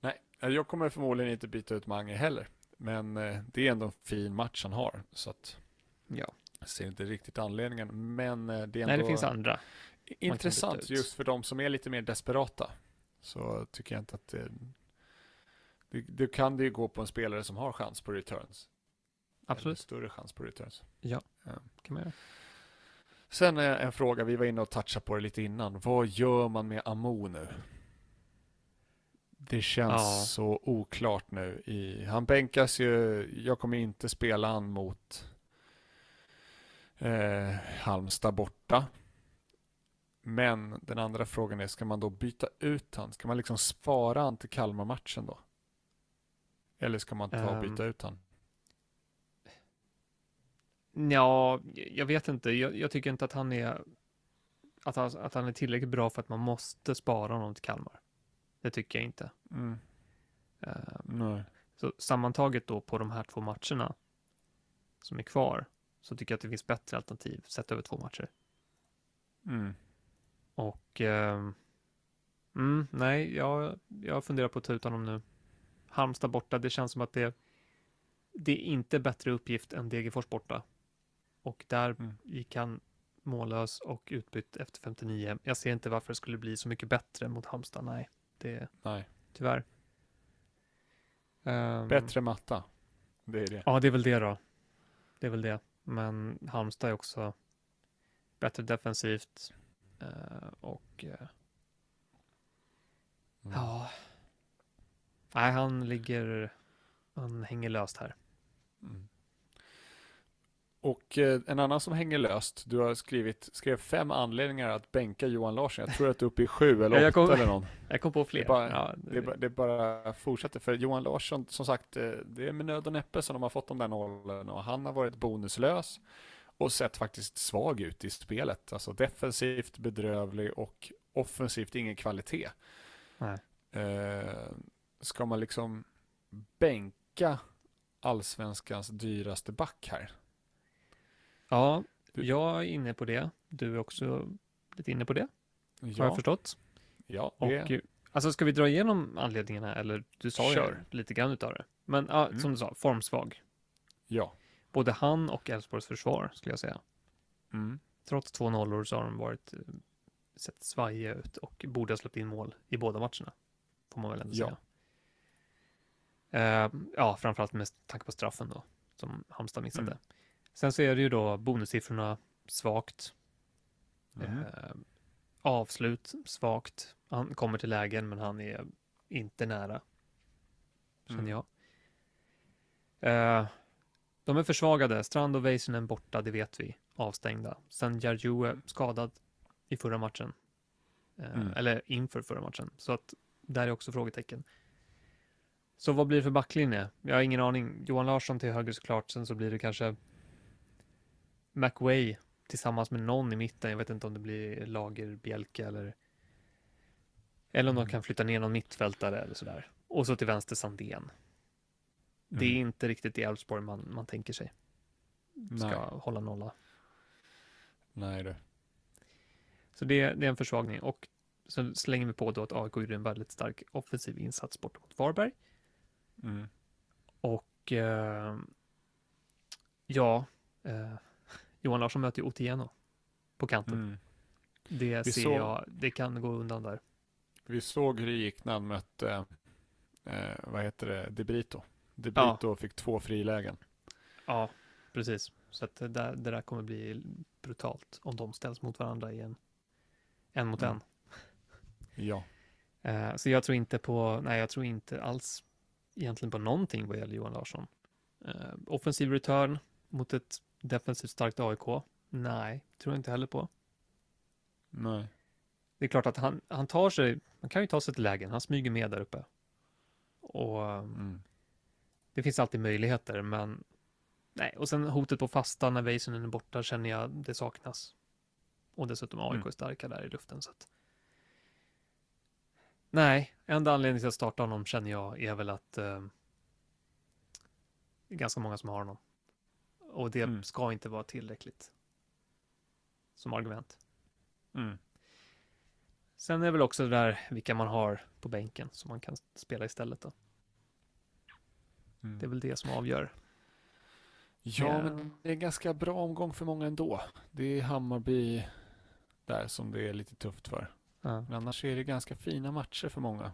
Nej, jag kommer förmodligen inte byta ut Mange heller. Men eh, det är ändå en fin match han har. Så att Ja. Jag ser inte riktigt anledningen. Men eh, det är ändå Nej, det finns andra. intressant just för de som är lite mer desperata. Så tycker jag inte att det, det, det kan det ju gå på en spelare som har chans på returns. Eller Absolut, större chans på returns. kan man göra. Sen är en fråga, vi var inne och touchade på det lite innan. Vad gör man med Amo nu? Det känns Ja. så oklart nu. I, han bänkas ju, jag kommer inte spela han mot eh, Halmstad borta. Men den andra frågan är, ska man då byta ut han? Ska man liksom spara han till Kalmar-matchen då? Eller ska man ta och byta ut han? Ja, jag vet inte. Jag, jag tycker inte att han är att han, att han är tillräckligt bra för att man måste spara honom till Kalmar. Det tycker jag inte. Mm. Eh, Nej. Så sammantaget då på de här två matcherna som är kvar så tycker jag att det finns bättre alternativ sett över två matcher. Mm. Och ehm, mm, nej, jag, jag funderar på att ta ut honom nu. Halmstad borta, det känns som att det, det är inte bättre uppgift än Degerfors borta. Och där Mm. gick han mållös och utbytt efter 59. Jag ser inte varför det skulle bli så mycket bättre mot Halmstad, nej. Det Nej. tyvärr. Ehm, Bättre matta. Det är det. Ja, det är väl det då. Det är väl det. Men Halmstad är också bättre defensivt. eh, och eh, Mm. ja. Nej, han ligger, han hänger löst här. Mm. Och eh, en annan som hänger löst, du har skrivit, skrev fem anledningar att bänka Johan Larsson. Jag tror att du är uppe i sju eller Ja, åtta kom- eller någon. Jag kom på fler. Det är bara- ja, Det, bara- det bara fortsätter. För Johan Larsson, som sagt, eh, det är med nöd och näppe som de har fått de där nollen och han har varit bonuslös och sett faktiskt svag ut i spelet. Alltså defensivt bedrövlig och offensivt ingen kvalitet. Nej. Eh, ska man liksom bänka allsvenskans dyraste back här? Ja, jag är inne på det. Du är också lite inne på det, har jag Ja, förstått. ja Och, det, eh, alltså ska vi dra igenom anledningarna eller du sa Kör. ju lite grann utav det. Men ja, Mm. som du sa, formsvag. ja. Både han och Elfsborgs försvar skulle jag säga. Mm. Trots två nollor så har de varit eh, sett svajiga ut och borde ha släppt in mål i båda matcherna. Får man väl ändå Ja. säga. Eh, ja, framförallt med tanke på straffen då, som Halmstad missade. Mm. Sen så är det ju då bonussiffrorna svagt. Mm. Eh, avslut svagt. Han kommer till lägen, men han är inte nära. Känner Mm. jag. Eh, de är försvagade. Strand och Väisänen borta, det vet vi. Avstängda. Sen Jarjue skadad i förra matchen. Eh, Mm. Eller inför förra matchen. Så att där är också frågetecken. Så vad blir det för backlinje? Jag har ingen aning. Johan Larsson till höger såklart. Sen så blir det kanske McWay tillsammans med någon i mitten. Jag vet inte om det blir Lager, Bielke eller eller om de Mm. kan flytta ner någon mittfältare eller sådär. Och så till vänster Sandén. Det är Mm. inte riktigt i Elfsborg man, man tänker sig. Ska Nej. hålla nolla. Nej du. Så det, det är en försvagning. Och så slänger vi på då att AIK gjorde en väldigt stark offensiv insats borta mot Varberg. Mm. Och eh, ja, eh, Johan Larsson möter ju Otieno på kanten. Mm. Det Vi ser såg- jag, det kan gå undan där. Vi såg hur det gick när han mötte, eh, vad heter det, De Brito. De Brito fick två frilägen. Ja, precis. Så att det, där, det där kommer bli brutalt om de ställs mot varandra i en, en mot Mm. en. Ja. Eh, så jag tror inte på, nej jag tror inte alls egentligen på någonting vad gäller Johan Larsson. Eh, offensiv return mot ett defensivt starkt AIK? Nej, tror jag inte heller på. Nej. Det är klart att han, han tar sig, man kan ju ta sig till lägen, han smyger med där uppe. Och eh, Mm. det finns alltid möjligheter, men nej, och sen hotet på fasta när Väisänen är borta känner jag det saknas. Och dessutom AIK Mm. är starka där i luften så att. Nej, enda anledningen till att starta honom känner jag är väl att eh, det är ganska många som har honom. Och det Mm. ska inte vara tillräckligt som argument. Mm. Sen är det väl också det där vilka man har på bänken som man kan spela istället då. Mm. Det är väl det som avgör. Ja, Ja. men det är en ganska bra omgång för många ändå. Det är Hammarby där som det är lite tufft för. Ja. Men annars är det ganska fina matcher för många.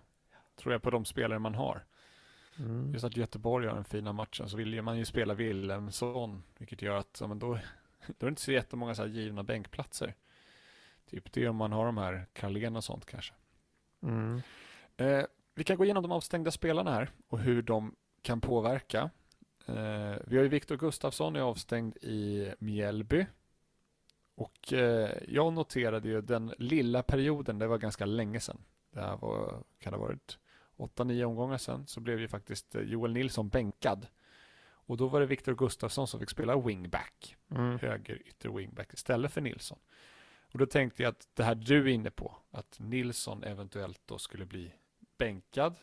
Tror jag på de spelare man har. Mm. Just att Göteborg har den fina matchen så vill man ju spela Wilhelmsson. Vilket gör att ja, men då, då är det inte så jättemånga så här givna bänkplatser. Typ det om man har de här Carlén och sånt kanske. Mm. Eh, vi kan gå igenom de avstängda spelarna här och hur de kan påverka. Eh, vi har ju Viktor Gustafsson är avstängd i Mjällby. Och eh, jag noterade ju den lilla perioden, det var ganska länge sedan. Det här var, kan det ha varit 8-9 omgångar sedan, så blev ju faktiskt eh, Joel Nilsson bänkad. Och då var det Viktor Gustafsson som fick spela wingback, Mm. höger ytter wingback istället för Nilsson. Och då tänkte jag att det här du är inne på, att Nilsson eventuellt då skulle bli bänkad,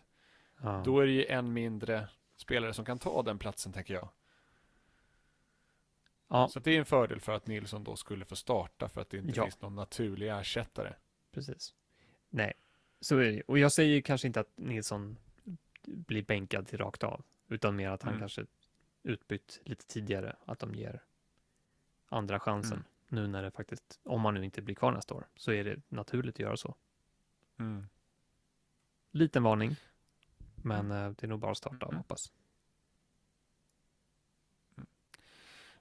Ja. då är det ju en mindre spelare som kan ta den platsen tänker jag. ja, Så det är en fördel för att Nilsson då skulle få starta för att det inte Ja. finns någon naturlig ersättare. precis. Nej, så är det. Och jag säger kanske inte att Nilsson blir bänkad till rakt av, utan mer att han Mm. kanske utbytt lite tidigare, att de ger andra chansen. Mm. Nu när det faktiskt, om man nu inte blir kvar nästa år, så är det naturligt att göra så. Liten varning, men eh, det är nog bara att starta och Mm. hoppas.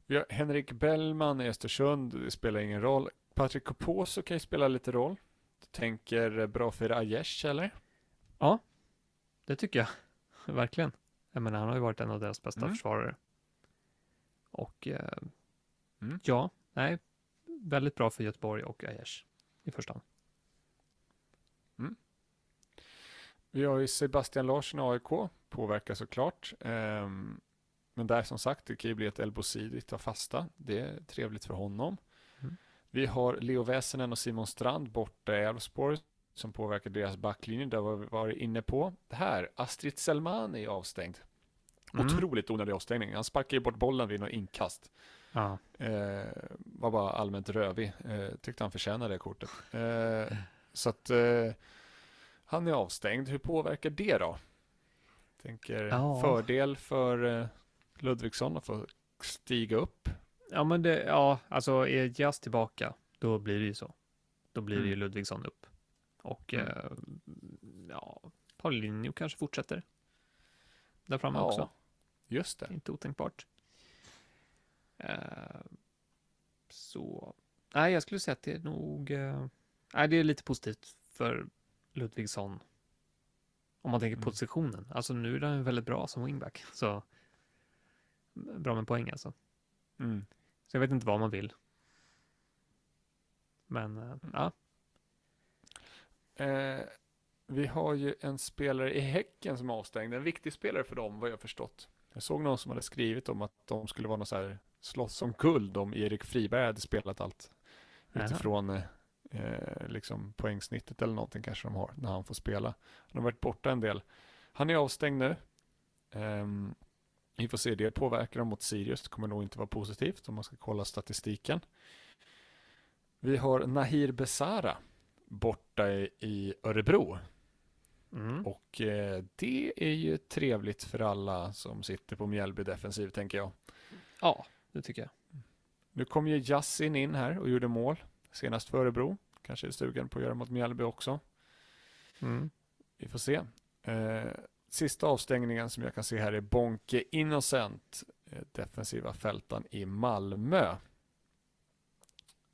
Har Henrik Bellman i Östersund, spelar ingen roll. Patrik Koposo kan ju spela lite roll. Du tänker bra för Aiesh eller? Det tycker jag, verkligen. Jag menar, han har ju varit en av deras bästa Mm. försvarare. Och eh, Mm. ja, nej, väldigt bra för Göteborg och Aiesh i första hand. Vi har ju Sebastian Larsson i AIK, påverkar såklart. Ehm, men där som sagt, det kan ju bli att El Bouzidi tar fasta. Det är trevligt för honom. Vi har Leo Väsenen och Simon Strand borta i Elfsborg som påverkar deras backlinje. Där var vi varit inne på. Det här, Astrid Selmani är avstängd. Mm. Otroligt onödig avstängning. Han sparkar ju bort bollen vid något inkast. Ja, Eh, var bara allmänt rövig. Eh, tyckte han förtjänade det kortet. Eh, så att eh, han är avstängd. Hur påverkar det då? Tänker Ja. fördel för eh, Ludvigsson att få stiga upp. Ja men det, ja, alltså är Jas tillbaka, då blir det ju så. Då blir det ju Mm. Ludvigsson upp. Och Mm. eh, ja, Paulinho kanske fortsätter. Där framme Ja, också. Just det. Inte otänkbart. Eh, så, nej, jag skulle säga att det är nog, eh, nej, det är lite positivt för Ludvigsson. Om man tänker Mm. positionen. Alltså nu är han väldigt bra som wingback. Så bra med poäng alltså. Mm. Så jag vet inte vad man vill. Men eh, ja, Eh, vi har ju en spelare i Häcken som är avstängd. En viktig spelare för dem, vad jag förstått. Jag såg någon som hade skrivit om att de skulle vara någon så här slåss om guld om Erik Friberg hade spelat allt. Jaha. Utifrån eh, liksom poängsnittet eller någonting kanske de har när han får spela. Han har varit borta en del. Han är avstängd nu. Ehm, vi får se, det påverkar dem mot Sirius. Det kommer nog inte vara positivt om man ska kolla statistiken. Vi har Nahir Besara borta i, Örebro. mm. Och eh, det är ju trevligt för alla som sitter på Mjällby defensiv, tänker jag. ja, det tycker jag. Nu kom ju Jassin in här och gjorde mål, senast för Örebro. Kanske är stugan på att göra mot Mjällby också. Mm. Vi får se. Eh, sista avstängningen som jag kan se här är Bonke Innocent, eh, defensiva fältan i Malmö.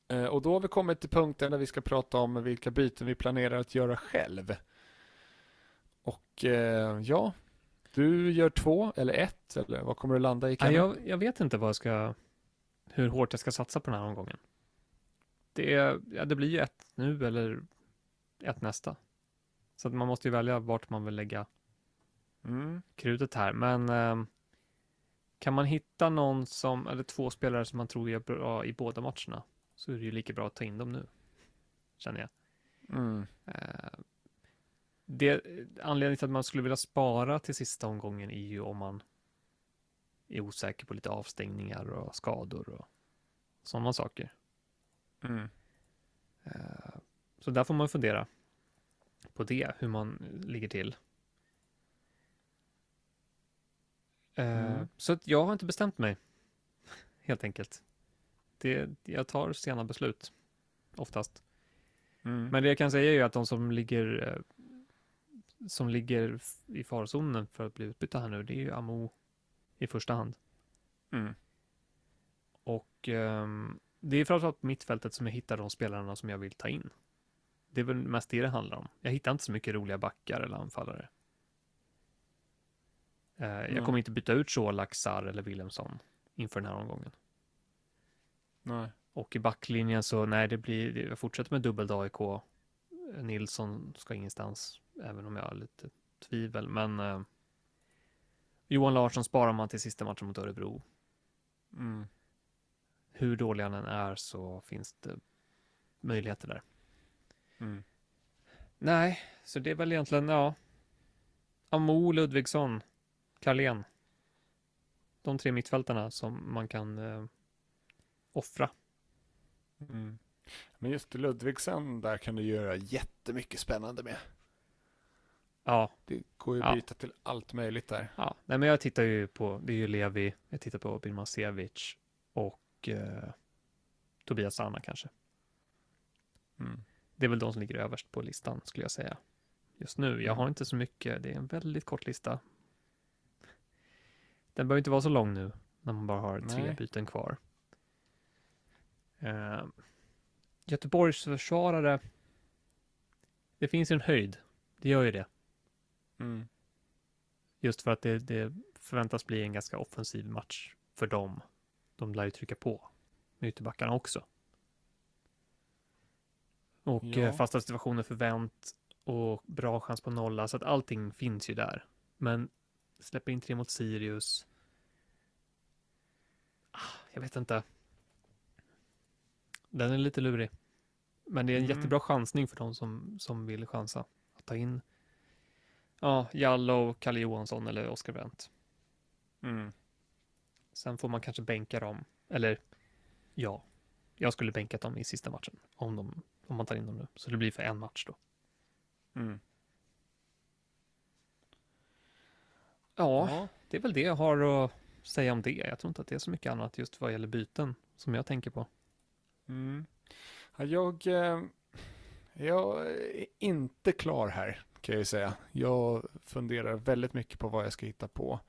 Eh, och då har vi kommit till punkten där vi ska prata om vilka byten vi planerar att göra själv. Och eh, ja, Du gör två eller ett, eller vad kommer du landa i? Jag, jag vet inte vad jag ska, hur hårt jag ska satsa på den här omgången. Det, ja, det blir ju ett nu eller ett nästa. Så att man måste ju välja vart man vill lägga Mm. krutet här. Men ehm, kan man hitta någon som, eller två spelare som man tror är bra i båda matcherna, så är det ju lika bra att ta in dem nu. Känner jag. Mm. Eh, det, anledningen till att man skulle vilja spara till sista omgången är ju om man är osäker på lite avstängningar och skador och sådana saker. Mm. Eh, så där får man fundera på det, hur man ligger till. Eh, Mm. Så jag har inte bestämt mig, helt enkelt. Det, jag tar sena beslut, oftast. Mm. Men det jag kan säga är ju att de som ligger eh, som ligger i farozonen för att bli utbytta här nu, det är ju Amo i första hand. Mm. Och ehm, det är framförallt på mittfältet som jag hittar de spelarna som jag vill ta in. Det är väl mest det det handlar om. Jag hittar inte så mycket roliga backar eller anfallare. Eh, jag Nej. kommer inte byta ut Colak, Sarr eller Wilhelmsson inför den här omgången. Nej. Och i backlinjen så, nej, det blir, jag fortsätter med dubbelt AIK. Nilsson ska ingenstans, även om jag har lite tvivel. Men eh, Johan Larsson sparar man till sista matchen mot Örebro. Mm. Hur dålig han än är så finns det möjligheter där. Mm. Nej, så det är väl egentligen, ja. Amo, Ludvigsson, Carlén. De tre mittfältarna som man kan eh, offra. Mm. Men just Ludvigsen, där kan du göra jättemycket spännande med. Ja, Det går ju att Ja. byta till allt möjligt där. Ja, nej men jag tittar ju på, det är ju Levi, jag tittar på Birmancevic och eh, Tobias Sana kanske. Mm. Det är väl de som ligger överst på listan skulle jag säga. Just nu, jag har inte så mycket, det är en väldigt kort lista. Den behöver inte vara så lång nu, när man bara har tre Nej. byten kvar. Eh, Göteborgs försvarare, det finns ju en höjd, det gör ju det. Mm. Just för att det, det förväntas bli en ganska offensiv match för dem. De lär ju trycka på med ytterbackarna också. Och Ja. eh, fasta situationer förvänt och bra chans på nolla, så att allting finns ju där. Men släpper in tre mot Sirius. Ah, jag vet inte. Den är lite lurig. Men det är en Mm. jättebra chansning för de som, som vill chansa. Att ta in Ja, Jallow, Kalle Johansson eller Oskar Wendt. Mm. Sen får man kanske bänka dem. Eller ja, jag skulle bänkat dem i sista matchen. Om, de, om man tar in dem nu. Så det blir för en match då. Mm. Ja, Ja. det är väl det jag har att säga om det. Jag tror inte att det är så mycket annat just vad gäller byten som jag tänker på. Mm. Ja, jag, eh, jag är inte klar här kan jag ju säga. Jag funderar väldigt mycket på vad jag ska hitta på.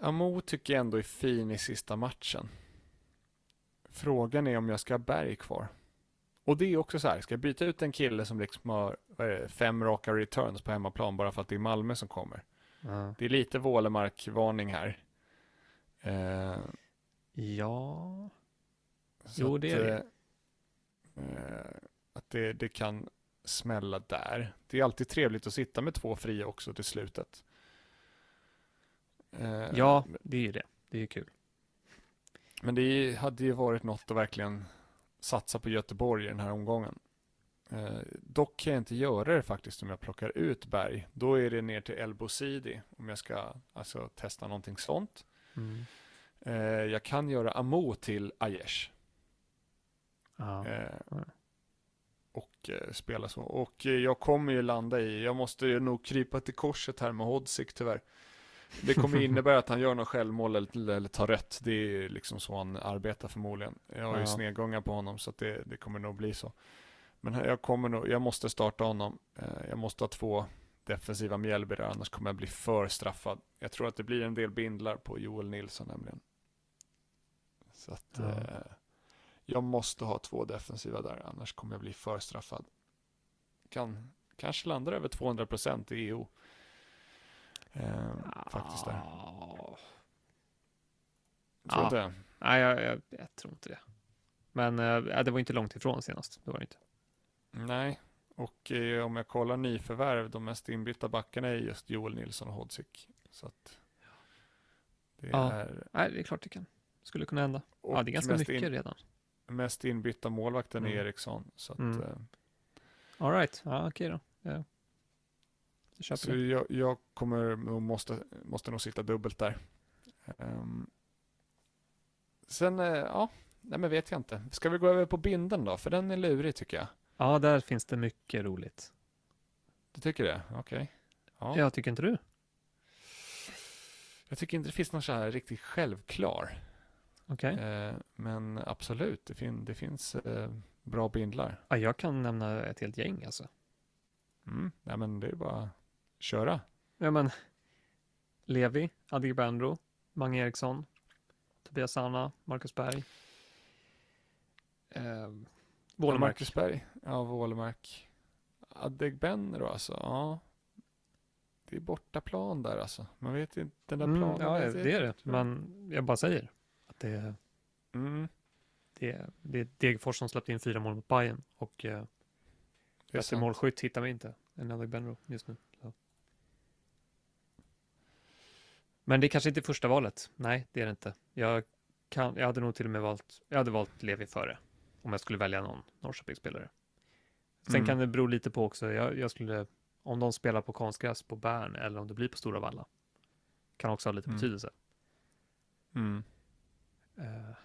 Amo tycker jag ändå är fin i sista matchen. Frågan är om jag ska ha Berg kvar. Och det är också så här, ska jag byta ut en kille som liksom har det, fem raka returns på hemmaplan bara för att det är Malmö som kommer. Ja, Det är lite Wålemark-varning här. Eh, ja. Så Jo, det är det. eh, eh, att det, det kan smälla där. Det är alltid trevligt att sitta med två fria också till slutet. Eh, ja, det är ju det. Det är ju kul. Men det hade ju varit något att verkligen satsa på Göteborg i den här omgången. Eh, dock kan jag inte göra det faktiskt om jag plockar ut Berg. Då är det ner till El Bosidi om jag ska alltså, testa någonting sånt. Mm. Eh, jag kan göra Amo till Aiesh. Ja. Eh, och eh, spela så. Och eh, jag kommer ju landa i, jag måste ju nog krypa till korset här med Hodzik tyvärr. Det kommer innebära att han gör något självmål eller, eller tar rött. Det är liksom så han arbetar förmodligen. Jag har ju Ja. snedgångar på honom så det, det kommer nog bli så. Men jag kommer nog, jag måste starta honom. Eh, Jag måste ha två defensiva Mjällby där, annars kommer jag bli för straffad. Jag tror att det blir en del bindlar på Joel Nilsson nämligen. Så att Ja. eh, jag måste ha två defensiva där, annars kommer jag bli för straffad. Kan, kanske landar över 200% i EU. Eh, faktiskt där. Ah. Tror du det? Nej, jag, jag, jag tror inte det. Men eh, det var inte långt ifrån senast. Det var det inte. Nej, och eh, om jag kollar nyförvärv, de mest inbytta backarna är just Joel Nilsson och Hodzic. Så att det Ja. är Nej, det är klart det kan. Skulle kunna hända. och ja, det är ganska mycket in- redan. mest inbytta målvakten är Mm. Eriksson. Så att, Mm. eh, All right. Ja, okej då. Ja. Så det. jag, jag kommer måste, måste nog sitta dubbelt där. Ehm, sen, eh, ja, nej men vet jag inte. Ska vi gå över på binden då? För den är lurig tycker jag. Ja, där finns det mycket roligt. Du tycker det? Okej. Ja. Jag tycker inte du? Jag tycker inte det finns någon så här riktigt självklar. Okej. Eh, men absolut, det, fin det finns eh, bra bindlar. Ja, jag kan nämna ett helt gäng alltså. Mm. Nej men det är bara köra. Ja, men Levi, Adegbenro, Mange Eriksson, Tobias Sanna, Marcus Berg. Eh, Wålemark. Marcus Berg. Ja, Wålemark. Adegbenro alltså. Ja. Det är bortaplan där alltså. Man vet inte, den där Mm, planen. ja, vet det är det. Men jag bara säger att det, Mm, det, det är Degerfors som släppte in fyra mål mot Bayern och eh, det är bättre målskytt hittar vi inte än Adegbenro just nu. Så. Men det är kanske inte är första valet. Nej, det är det inte. Jag, kan, jag hade nog till och med valt, jag hade valt Levi före om jag skulle välja någon Norrköpingsspelare. Sen Mm. kan det bero lite på också. Jag, jag skulle, om de spelar på konstgräs på Bern eller om det blir på Stora Valla. Kan också ha lite Mm. betydelse. Mm. Eh,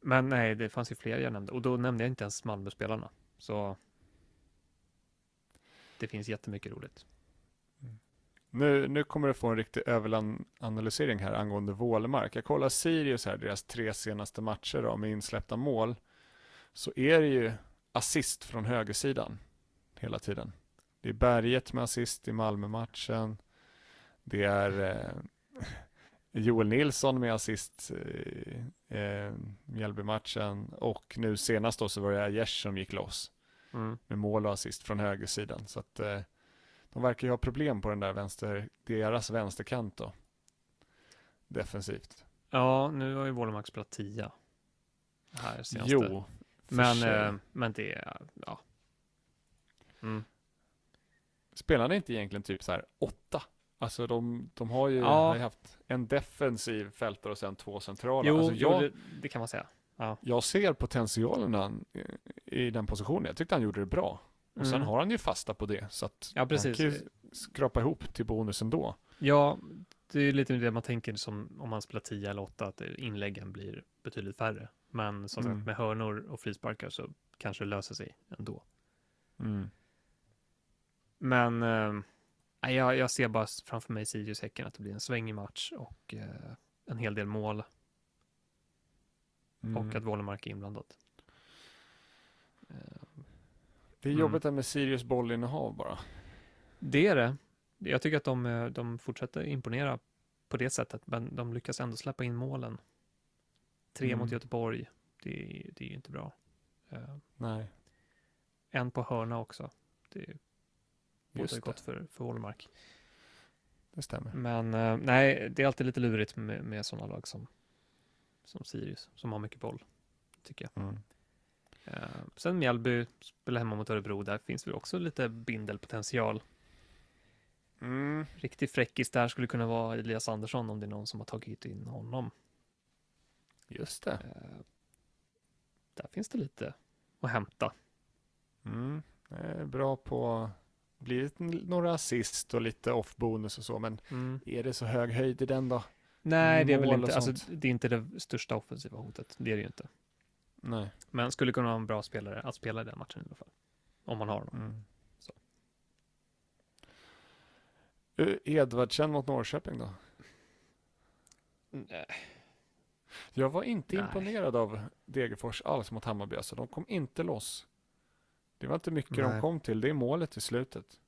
Men nej, det fanns ju fler jag nämnde och då nämnde jag inte ens Malmö-spelarna. Så det finns jättemycket roligt. Nu, nu kommer du få en riktig överanalysering här angående Wålemark. Jag kollar Sirius här, deras tre senaste matcher då, med insläppta mål. Så är det ju assist från högersidan hela tiden. Det är Berget med assist i Malmö-matchen. Det är eh, Joel Nilsson med assist i eh, Mjällby-matchen. Och nu senast då så var det Aiesh som gick loss Mm. med mål och assist från högersidan. Så att eh, de verkar ju ha problem på den där vänster, deras vänsterkant då. Defensivt. Ja, nu har ju Wålemark spelat tia. Här senaste. Jo, men, eh, men det är, ja. Mm. Spelar ni inte egentligen typ så här åtta? Alltså de, de har ju Ja. har haft en defensiv fältare och sen två centrala. Jo, alltså jo jag, det, det kan man säga. jag ser potentialen i den positionen. Jag tyckte han gjorde det bra. Och sen Mm. har han ju fasta på det. Så att Ja, precis. han kan ju skrapa ihop till bonusen då. Ja, det är lite det man tänker som om man spelar 10 eller 8, att inläggen blir betydligt färre. Men som Mm. sagt, med hörnor och frisparkar så kanske det löser sig ändå. Mm. Men eh, nej, jag, jag ser bara framför mig Sirius-Häcken att det blir en svängig match och eh, en hel del mål Mm. och att Wålemark är inblandat. Eh, Det är Mm. jobbigt det med Sirius bollinnehav bara. det är det. Jag tycker att de, eh, de fortsätter imponera på det sättet, men de lyckas ändå släppa in målen. Tre Mm. mot Göteborg, det, det är ju inte bra. Eh, Nej, en på hörna också. Det är just båda det. gott för, för Wålemark. Det stämmer. Men eh, nej, det är alltid lite lurigt med, med sådana lag som, som Sirius, som har mycket boll, tycker jag. Mm. Eh, sen Mjällby spelar hemma mot Örebro, där finns väl också lite bindelpotential. Mm. Riktig fräckis där skulle kunna vara Elias Andersson om det är någon som har tagit in honom. Just det. Eh, där finns det lite att hämta. Mm. Eh, Bra på, blivit några assist och lite off-bonus och så, men Mm. är det så hög höjd i den då? Nej, det är väl inte, alltså, det är inte det största offensiva hotet. Det är det ju inte. Nej. Men skulle kunna vara en bra spelare att spela i den matchen i alla fall. Om man har honom. Mm. Så. Eh, Edvardsen mot Norrköping då? Nej. Jag var inte Nej. imponerad av Degerfors alls mot Hammarby. Alltså, de kom inte loss. Det var inte mycket de Nej. kom till. Det är målet i slutet.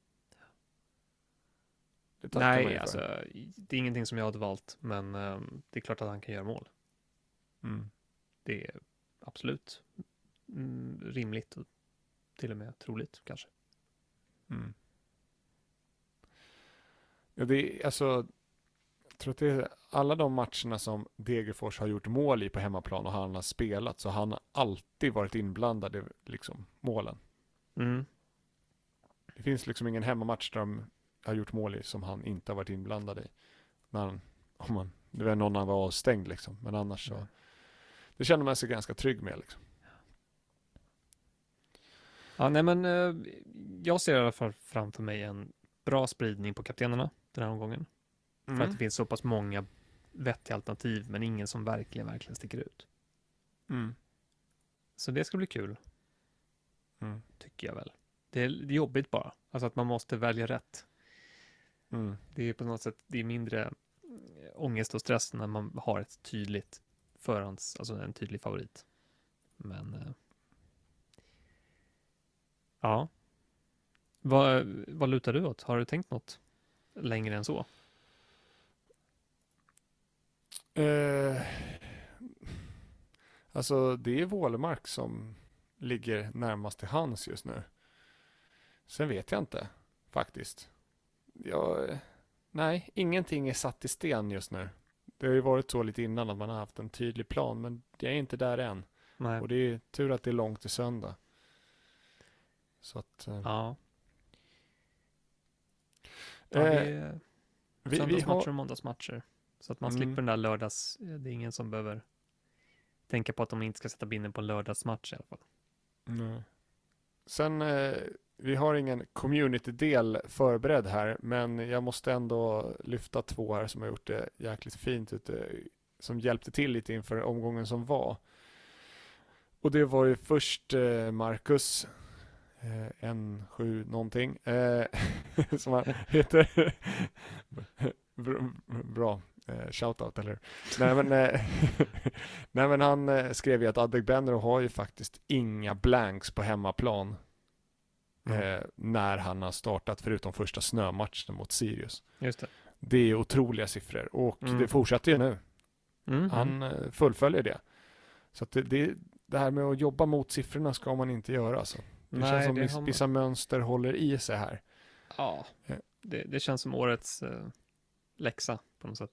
Det Nej, alltså det är ingenting som jag hade valt, men ehm, det är klart att han kan göra mål. Mm. Det är absolut mm, rimligt och till och med troligt kanske. Mm. Ja, det är, alltså, Jag tror att det är alla de matcherna som Degerfors har gjort mål i på hemmaplan och han har spelat så han har alltid varit inblandad i liksom, målen. Mm. Det finns liksom ingen hemmamatch där de har gjort mål i som han inte har varit inblandad i. När han, om man, det var någon han var avstängd liksom, men annars så. Ja. Det känner man sig ganska trygg med liksom. Ja, nej men eh, jag ser i alla fall framför mig en bra spridning på kaptenerna den här omgången. För att det finns så pass många vettiga alternativ, men ingen som verkligen, verkligen sticker ut. Mm. Så det ska bli kul, Mm. tycker jag väl. Det är, det är jobbigt bara, alltså att man måste välja rätt. Mm. Det är på något sätt, det är mindre ångest och stress när man har ett tydligt förhands, alltså en tydlig favorit. Men eh, ja. Vad, vad lutar du åt? Har du tänkt något längre än så? Eh, alltså det är Vålemark som ligger närmast till hands just nu. Sen vet jag inte faktiskt. Jag, nej, ingenting är satt i sten just nu. Det har ju varit så lite innan att man har haft en tydlig plan, men jag är inte där än. Nej. Och det är tur att det är långt till söndag. Så att... eh, Ja. eh, är vi, vi söndagsmatcher har, och måndagsmatcher. Så att man Mm. slipper den där lördags... Det är ingen som behöver tänka på att de inte ska sätta binden på en lördagsmatch i alla fall. Nej. Sen, eh, vi har ingen community-del förberedd här, men jag måste ändå lyfta två här som har gjort det jäkligt fint ute, som hjälpte till lite inför omgången som var. Och det var ju först eh, Marcus, eh, en sju någonting, eh, som han heter. Bra- shoutout, eller Nej men, nej, men han skrev ju att Adegbenro har ju faktiskt inga blanks på hemmaplan eh, när han har startat, förutom första snömatchen mot Sirius. Just det. Det är otroliga siffror och Mm. det fortsätter ju nu. Mm. Han eh, fullföljer det. Så det, det, det här med att jobba mot siffrorna ska man inte göra. Alltså. Det Nej, känns som det man- vissa mönster håller i sig här. Ja, Eh. det, det känns som årets eh, läxa på något sätt.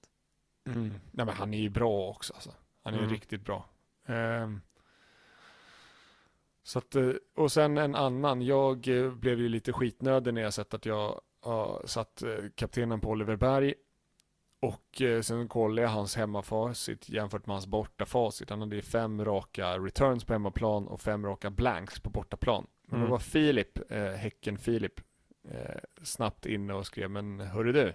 Nej, men han är ju bra också. Alltså. Han är Mm. riktigt bra. Ehm, så att, eh, och sen en annan. Jag eh, blev ju lite skitnödig när jag sett att jag har satt eh, kaptenen på Oliver Berg. Och sen kollade jag hans hemmafacit jämfört med hans bortafacit. Han hade fem raka returns på hemmaplan och fem raka blanks på bortaplan. Men då Mm. var Filip, eh, Häcken Filip, eh, snabbt inne och skrev, men hörru du,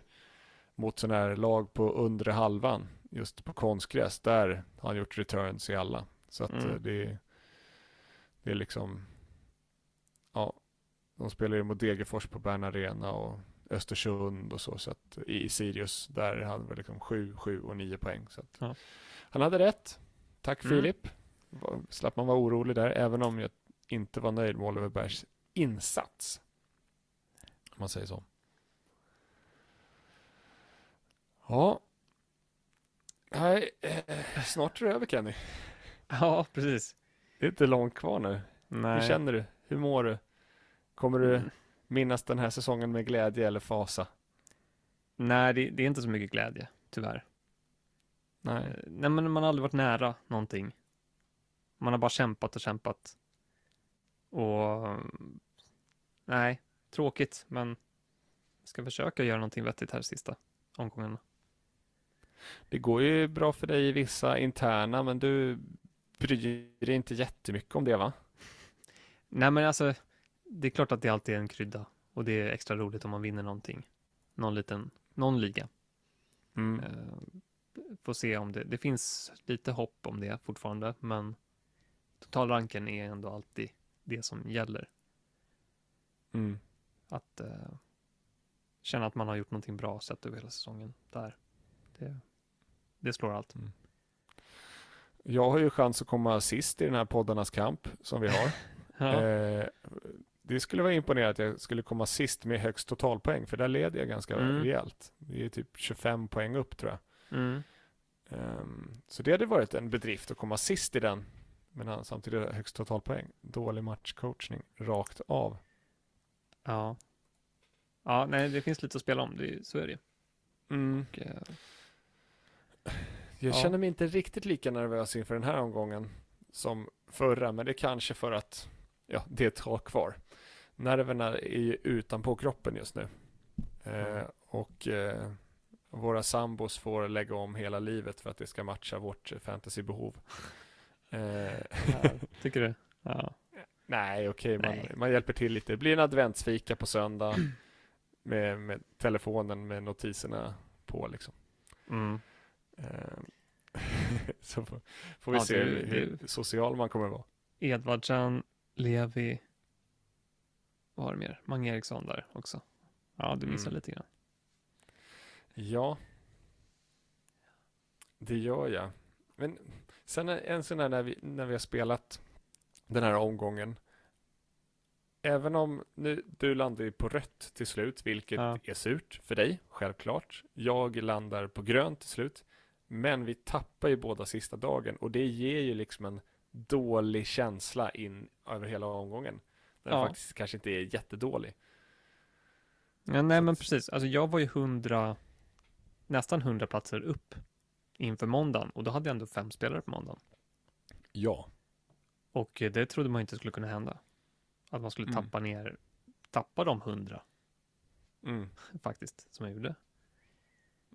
mot sådana här lag på undre halvan, just på konstgräs, där har han gjort returns i alla. Så att Mm. det, det är liksom, ja, de spelar ju mot Degerfors på Bern Arena och Östersund och så, så att i Sirius, där hade vi liksom 7, 7 och 9 poäng. Så att Ja. Han hade rätt. Tack Mm. Filip. Slapp man vara orolig där, även om jag inte var nöjd med Oliver Bergs insats. Om man säger så. Ja. Nej, eh, snart är det över Kenny. Ja, precis. Det är inte långt kvar nu. Nej. Hur känner du? Hur mår du? Kommer du Mm. minnas den här säsongen med glädje eller fasa? Nej, det, det är inte så mycket glädje, tyvärr. Nej. Eh, Nej, men man har aldrig varit nära någonting. Man har bara kämpat och kämpat. Och nej, tråkigt, men jag ska försöka göra någonting vettigt här sista omgången. Det går ju bra för dig i vissa interna, men du bryr dig inte jättemycket om det va? Nej, men alltså, det är klart att det alltid är en krydda och det är extra roligt om man vinner någonting. Någon liten, någon liga. Mm. Eh, får se om det, det finns lite hopp om det fortfarande, men totalranken är ändå alltid det som gäller. Mm. Att eh, känna att man har gjort någonting bra sett över hela säsongen där. Det, det slår allt. Jag har ju chans att komma sist i den här poddarnas kamp som vi har. Ja. Eh, det skulle vara imponerande att jag skulle komma sist med högst totalpoäng, för där leder jag ganska Mm. rejält. Det är typ 25 poäng upp tror jag. Mm. Ehm, så det hade varit en bedrift att komma sist i den, men samtidigt högst totalpoäng. Dålig matchcoachning, rakt av. Ja. Ja, nej, det finns lite att spela om, det, så är det. Mm. Och, eh, Jag Ja. känner mig inte riktigt lika nervös inför den här omgången som förra, men det är kanske för att ja, det är ett tag kvar. Nerverna är ju utanpå kroppen just nu. Eh, och eh, våra sambos får lägga om hela livet för att det ska matcha vårt fantasybehov. Eh, Tycker du? Ja. nej, okej, man, Nej. man hjälper till lite. Det blir en adventsfika på söndag med, med telefonen med notiserna på liksom. Mm. Eh, så får, får vi Ja, se det- hur, hur social man kommer vara. Edvardsen, Levi. Vad har du mer? Mange Eriksson där också. Ja, du missar Mm. lite grann. Ja, det gör jag. Men sen en sån här när vi, när vi har spelat den här omgången. Även om nu, du landar ju på rött till slut, vilket Ja. är surt för dig, självklart. Jag landar på grönt till slut. Men vi tappar ju båda sista dagen och det ger ju liksom en dålig känsla in över hela omgången. Den Ja. faktiskt kanske inte är jättedålig. Ja, nej, men precis. Alltså, jag var ju hundra, nästan hundra platser upp inför måndagen och då hade jag ändå fem spelare på måndagen. Ja. Och det trodde man inte skulle kunna hända. Att man skulle Mm. tappa ner, tappa de hundra Mm. faktiskt, som jag gjorde.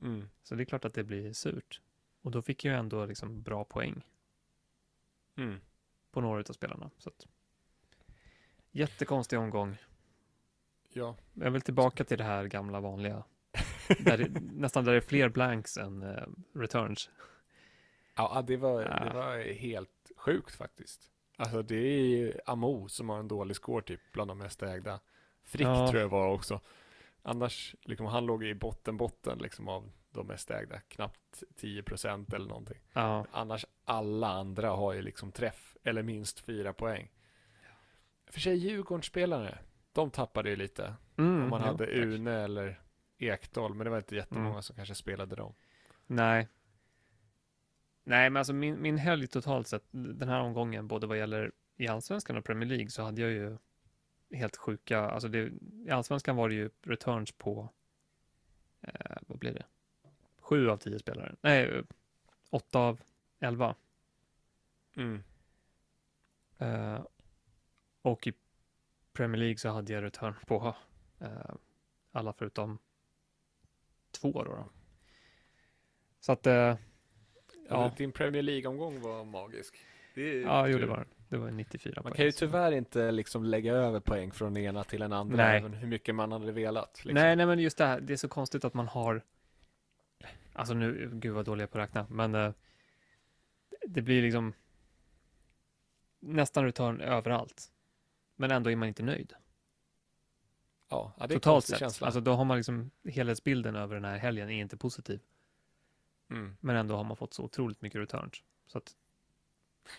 Mm. Så det är klart att det blir surt. Och då fick jag ändå liksom bra poäng Mm. på några av spelarna. Så att, jättekonstig omgång. Ja. Jag vill tillbaka till det här gamla vanliga. Där det, nästan där det är fler blanks än eh, returns. Ja, det var, Ja. det var helt sjukt faktiskt. Alltså det är ju Amo som har en dålig score typ bland de mest ägda. Frick Ja. tror jag var också. Annars, liksom, han låg i botten, botten liksom av de mest ägda. Knappt 10% eller någonting. Ja, Annars alla andra har ju liksom träff eller minst fyra poäng. För sig Djurgårdsspelare, de tappade ju lite. mm, Om man jo, hade tack. Une eller Ekdal, men det var inte jättemånga Mm. som kanske spelade dem. Nej. Nej, men alltså min, min helg totalt sett, den här omgången, både vad gäller i Allsvenskan och Premier League, så hade jag ju helt sjuka, alltså det, i Allsvenskan var det ju returns på, eh, vad blir det? Sju av tio spelare. Nej, åtta av elva. Mm. Eh, och i Premier League så hade jag return på eh, alla förutom två då. då. Så att, eh, Ja. Din Premier League-omgång var magisk. Det ja, jo, det var det. var 94 Man kan ju tyvärr inte liksom lägga över poäng från den ena till den andra, Nej. även hur mycket man hade velat. Liksom. Nej, nej, men just det här, det är så konstigt att man har, alltså nu, gud vad dålig jag på att räkna, men eh, det blir liksom nästan return överallt. Men ändå är man inte nöjd. Ja, det är Totalt sett. känsla. Alltså då har man liksom, helhetsbilden över den här helgen är inte positiv. mm. Men ändå har man fått så otroligt mycket returns. Så att,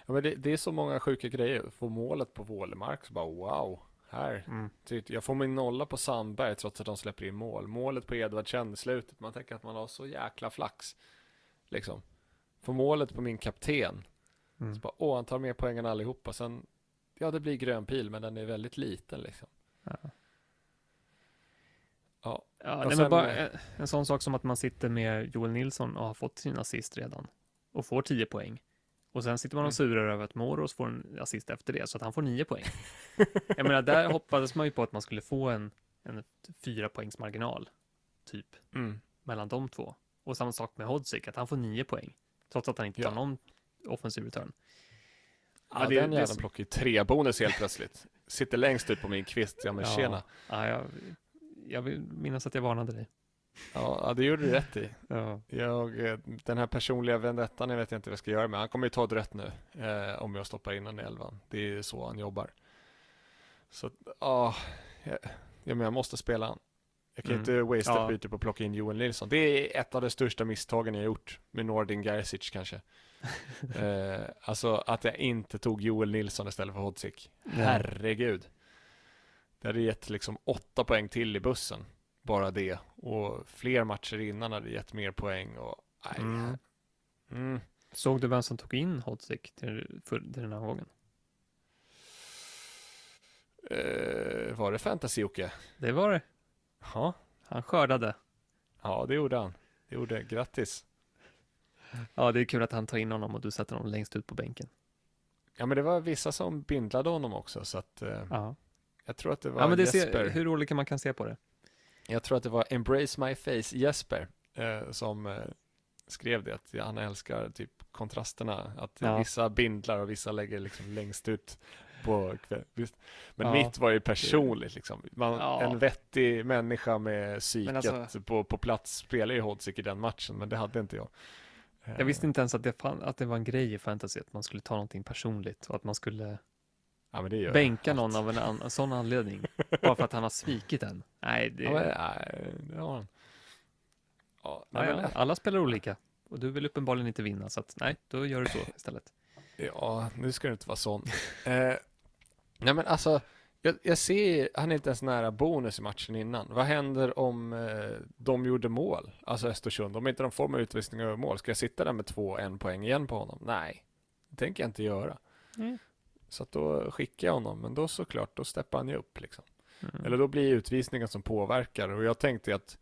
ja, men det, det är så många sjuka grejer. Få målet på Wålemark, så bara wow, här. mm, Typ, Jag får min nolla på Sandberg trots att de släpper in mål. Målet på Edvardsen i slutet, man tänker att man har så jäkla flax. Liksom. Få målet på min kapten. mm. Så bara, åh, han tar mer poäng än allihopa. Sen, ja, det blir grön pil, men den är väldigt liten liksom. Ja. Ja, Ja, nej, sen, men bara eh, en, en sån sak som att man sitter med Joel Nilsson och har fått sin assist redan och får 10 poäng. Och sen sitter man Mm. och surar över att Moros får en assist efter det, så att han får 9 poäng. Jag menar, där hoppades man ju på att man skulle få en, en fyra poängs marginal, typ, mm. mellan de två. Och samma sak med Hodzik, att han får 9 poäng, trots att han inte tar Ja. någon offensiv return. Ja, Ja, det- den jäveln plockar ju tre bonus helt plötsligt. Sitter längst ut på min kvist, ja men tjena. Ja, jag, jag vill minnas att jag varnade dig. Ja, det gjorde du rätt i. Ja. Jag, eh, den här personliga vendettan, jag vet inte vad jag ska göra med. Han kommer ju ta ett rött nu, eh, om jag stoppar in honom i elvan. Det är så han jobbar. Så, ja, jag, ja, men jag måste spela han. Jag kan Mm. inte wastea Ja. ett byte på att plocka in Joel Nilsson. Det är ett av de största misstagen jag gjort med Nordin Gerzic kanske. eh, alltså att jag inte tog Joel Nilsson istället för Hodzik. Herregud. Det hade gett liksom åtta poäng till i bussen. Bara det. Och fler matcher innan hade gett mer poäng. Och. Mm. Mm. Såg du vem som tog in Hodzik till, för, till den här gången? Eh, var det fantasy-Jocke? Det var det. Ja. Han skördade. ja, det gjorde han. Det gjorde Grattis. Ja, det är kul att han tar in honom och du sätter honom längst ut på bänken. Ja, men det var vissa som bindlade honom också, så att eh, Ja, jag tror att det var ja men det Jesper. ser, hur olika man kan se på det. Jag tror att det var Embrace My Face Jesper eh, som eh, skrev det, att han älskar typ kontrasterna, att Ja. vissa bindlar och vissa lägger liksom längst ut på kväll. Visst. Men Ja. mitt var ju personligt liksom. Man, Ja. En vettig människa med psyket alltså- på, på plats spelar ju Hodzic i den matchen, men det hade inte jag. Eh, Jag visste inte ens att det, fan, att det var en grej i fantasy, att man skulle ta någonting personligt och att man skulle ja, men det gör bänka jag. någon av en, an, sån anledning. bara för att han har svikit en. Nej, det, Ja, men, nej, det har han. Ja, nej, ja, men, alla spelar olika. Och du vill uppenbarligen inte vinna, så att nej, då gör du så istället. Ja, nu ska det inte vara sån. eh, nej men alltså, jag, jag ser, han är inte ens nära bonus i matchen innan. Vad händer om eh, de gjorde mål, alltså Östersund, om inte de får med utvisning över mål, ska jag sitta där med två, en poäng igen på honom? Nej, det tänker jag inte göra. Mm. Så att då skickar jag honom, men då såklart, då steppar han ju upp liksom. Mm. Eller då blir utvisningen som påverkar och jag tänkte att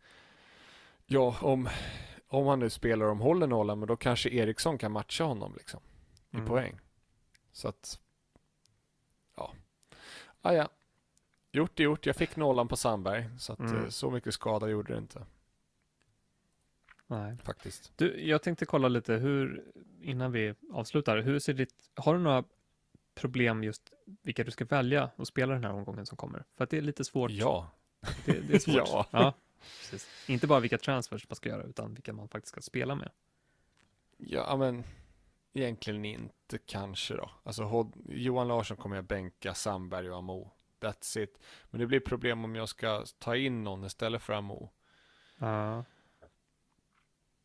ja, om, om han nu spelar de håller nollan, men då kanske Eriksson kan matcha honom liksom i Mm. poäng. Så att, ja. Ah, ja. Gjort är gjort. Jag fick nollan på Sandberg, så att Mm. eh, så mycket skada gjorde det inte Nej. faktiskt. Du, jag tänkte kolla lite hur, innan vi avslutar, hur ser ditt, har du några problem just vilka du ska välja och spela den här omgången som kommer? För att det är lite svårt. Ja, Det, det är svårt. Ja. ja. Inte bara vilka transfers man ska göra, utan vilka man faktiskt ska spela med. ja men egentligen inte kanske då. Alltså Johan Larsson kommer jag bänka, Sandberg och Amo. That's it. Men det blir problem om jag ska ta in någon istället för Amo. Ja.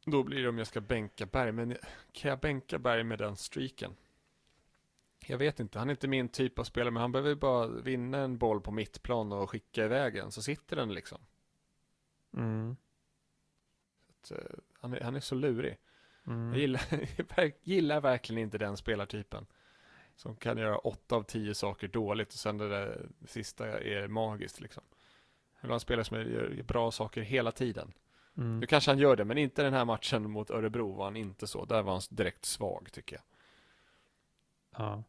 Då blir det om jag ska bänka Berg, men kan jag bänka Berg med den streaken? Jag vet inte, han är inte min typ av spelare, men han behöver ju bara vinna en boll på mittplan och skicka iväg den, så sitter den liksom. Mm. Att, eh, han, är, han är så lurig. Mm. Jag gillar, jag gillar verkligen inte den spelartypen. Som kan göra åtta av tio saker dåligt och sen det där sista är magiskt liksom. Jag vill ha en spelare som gör bra saker hela tiden. Mm. Nu kanske han gör det, men inte den här matchen mot Örebro var han inte så. Där var han direkt svag tycker jag. Ja.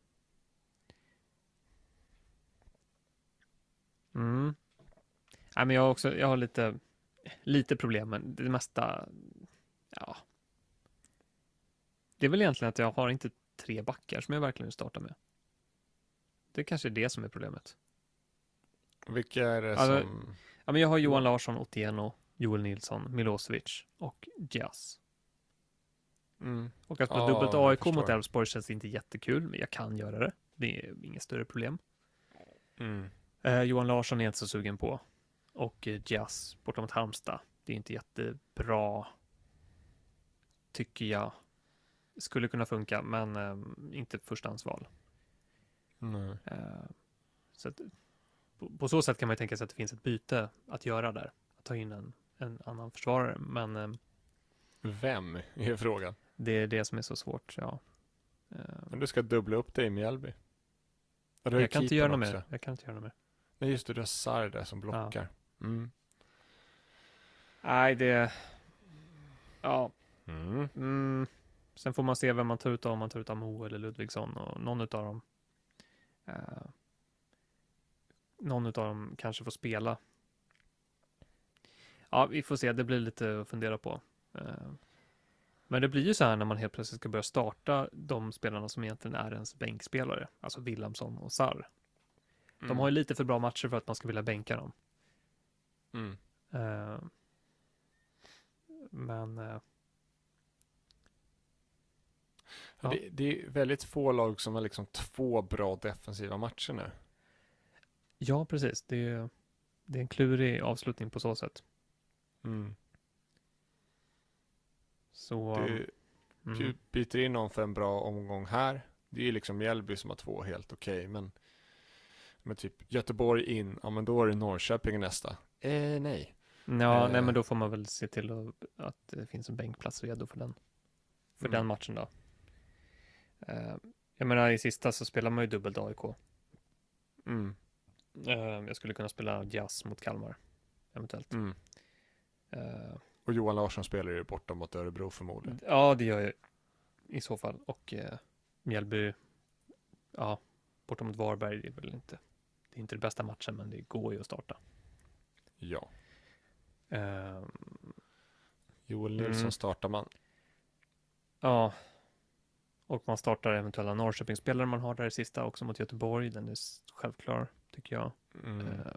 Mm. Nej, men jag har också, jag har lite, lite problem, men det mesta, ja. Det är väl egentligen att jag har inte tre backar som jag verkligen vill starta med. Det kanske är det som är problemet. Vilka är det Alltså, som... Ja, men jag har Johan Larsson, Otieno, Joel Nilsson, Milosevic och Jazz. Mm. Och att få Ja, dubbelt AIK mot. Elfsborg känns inte jättekul, men jag kan göra det. Det är inget större problem. Mm. Eh, Johan Larsson är inte så sugen på. Och eh, Jazz borta mot Halmstad. Det är inte jättebra. Tycker jag. Skulle kunna funka, men eh, inte förstahandsval. Nej. Eh, så att, på, på så sätt kan man ju tänka sig att det finns ett byte att göra där. Att ta in en, en annan försvarare. Men eh, Vem är frågan? det är det som är så svårt. Ja. Eh, Men du ska dubbla upp dig i Mjällby. Jag kan inte göra något mer. Jag kan inte göra något mer. Nej, just det, du har Sarr där som blockar. Mm. Nej, det... Ja, Mm. Mm, sen får man se vem man tar ut av, om man tar ut Amo eller Ludvigsson och någon av dem. Eh, någon av dem kanske får spela. Ja, vi får se. Det blir lite att fundera på. Eh, men det blir ju så här när man helt plötsligt ska börja starta de spelarna som egentligen är ens bänkspelare, alltså Wilhelmsson och Sarr. De har ju lite för bra matcher för att man ska vilja bänka dem. Mm. Eh, men eh, Ja. Det, det är väldigt få lag som har liksom två bra defensiva matcher nu. ja, precis. Det är, det är en klurig avslutning på så sätt. Mm. Så, Du, mm, du byter in någon för en bra omgång här. Det är ju liksom Mjällby som har två helt okej, men men typ Göteborg in, ja men då är det Norrköping nästa. Eh, nej. ja, eh, nej, men då får man väl se till att, att det finns en bänkplats redo för den, för Mm. den matchen då. Eh, jag menar, i sista så spelar man ju dubbelt AIK. Mm. Eh, jag skulle kunna spela jazz mot Kalmar, eventuellt. Mm. Eh, Och Johan Larsson spelar ju borta mot Örebro förmodligen. ja, det gör jag. i så fall. Och eh, Mjällby, ja, borta mot Varberg, det är väl inte, det är inte det bästa matchen, men det går ju att starta. Ja. Eh, Joel Nilsson Mm. startar man. ja, och man startar eventuella Norrköpingsspelare man har där i sista också mot Göteborg. Den är självklar, tycker jag. Mm. Eh,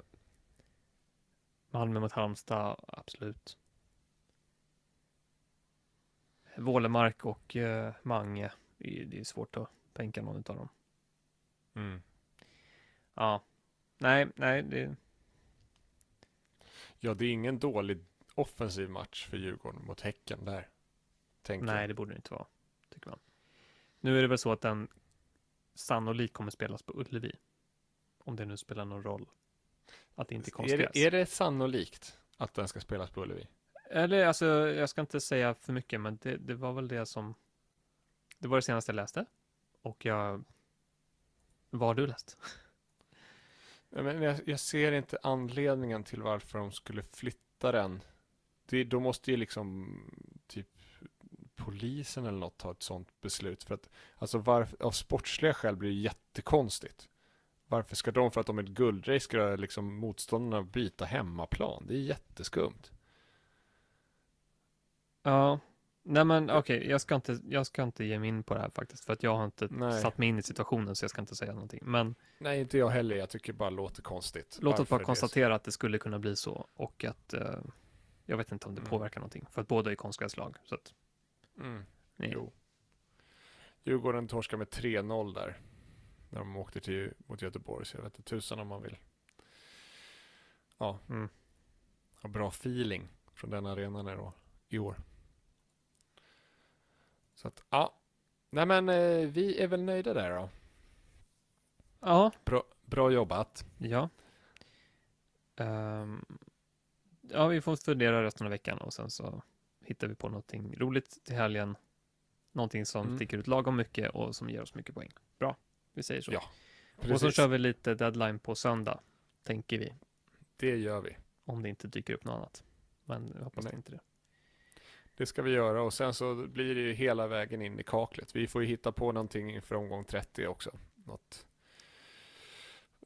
Malmö mot Halmstad, absolut. Vålemark och eh, Mange, det är, det är svårt att tänka någon av dem. Mm. Ja, nej, nej, det, Ja, det är ingen dålig offensiv match för Djurgården mot Häcken där. Tänker nej, det borde det inte vara, tycker man. Nu är det väl så att den sannolikt kommer spelas på Ullevi. Om det nu spelar någon roll. Att det inte är är, det, är det sannolikt att den ska spelas på Ullevi? Eller alltså, jag ska inte säga för mycket, men det, det var väl det som... Det var det senaste jag läste. Och jag... Vad har du läst? Men jag, jag ser inte anledningen till varför de skulle flytta den. Det, då måste ju liksom typ polisen eller något ta ett sånt beslut. För att alltså varf, av sportsliga skäl blir det jättekonstigt. Varför ska de, för att de är ett guldrace, ska liksom motståndarna byta hemmaplan? Det är jätteskumt. Ja, nej men okej, jag, ska inte, jag ska inte ge mig in på det här faktiskt. För att jag har inte Nej. satt mig in i situationen, så jag ska inte säga någonting. Men Nej, inte jag heller. Jag tycker bara det låter konstigt. låt oss bara konstatera att det skulle kunna bli så. Och att... Eh, jag vet inte om det Mm. påverkar någonting. För att båda är konstgräslag. Så att... Mm. Nej. Jo. Djurgården torskar med 3-0 där. När de åkte till, mot Göteborg. Så jag vet inte tusan om man vill. Ja, Mm. bra feeling från den arenan i år. Så att, ja. Nej men eh, vi är väl nöjda där då. Ja, Bra, bra jobbat. Ja. Ehm, ja, vi får fundera resten av veckan och sen så hittar vi på någonting roligt till helgen. Någonting som Mm. sticker ut lagom mycket och som ger oss mycket poäng. Bra, vi säger så. Ja, och så kör vi lite deadline på söndag, tänker vi. det gör vi. Om det inte dyker upp något annat. Men jag hoppas Nej. inte det. Det ska vi göra och sen så blir det ju hela vägen in i kaklet. Vi får ju hitta på någonting för omgång 30 också. Något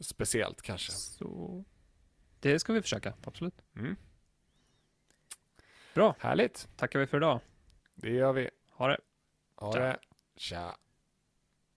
speciellt kanske. Så det ska vi försöka, absolut. Mm. Bra. Härligt, Tackar vi för idag. det gör vi. Ha det. Ha Tja. det. Tja.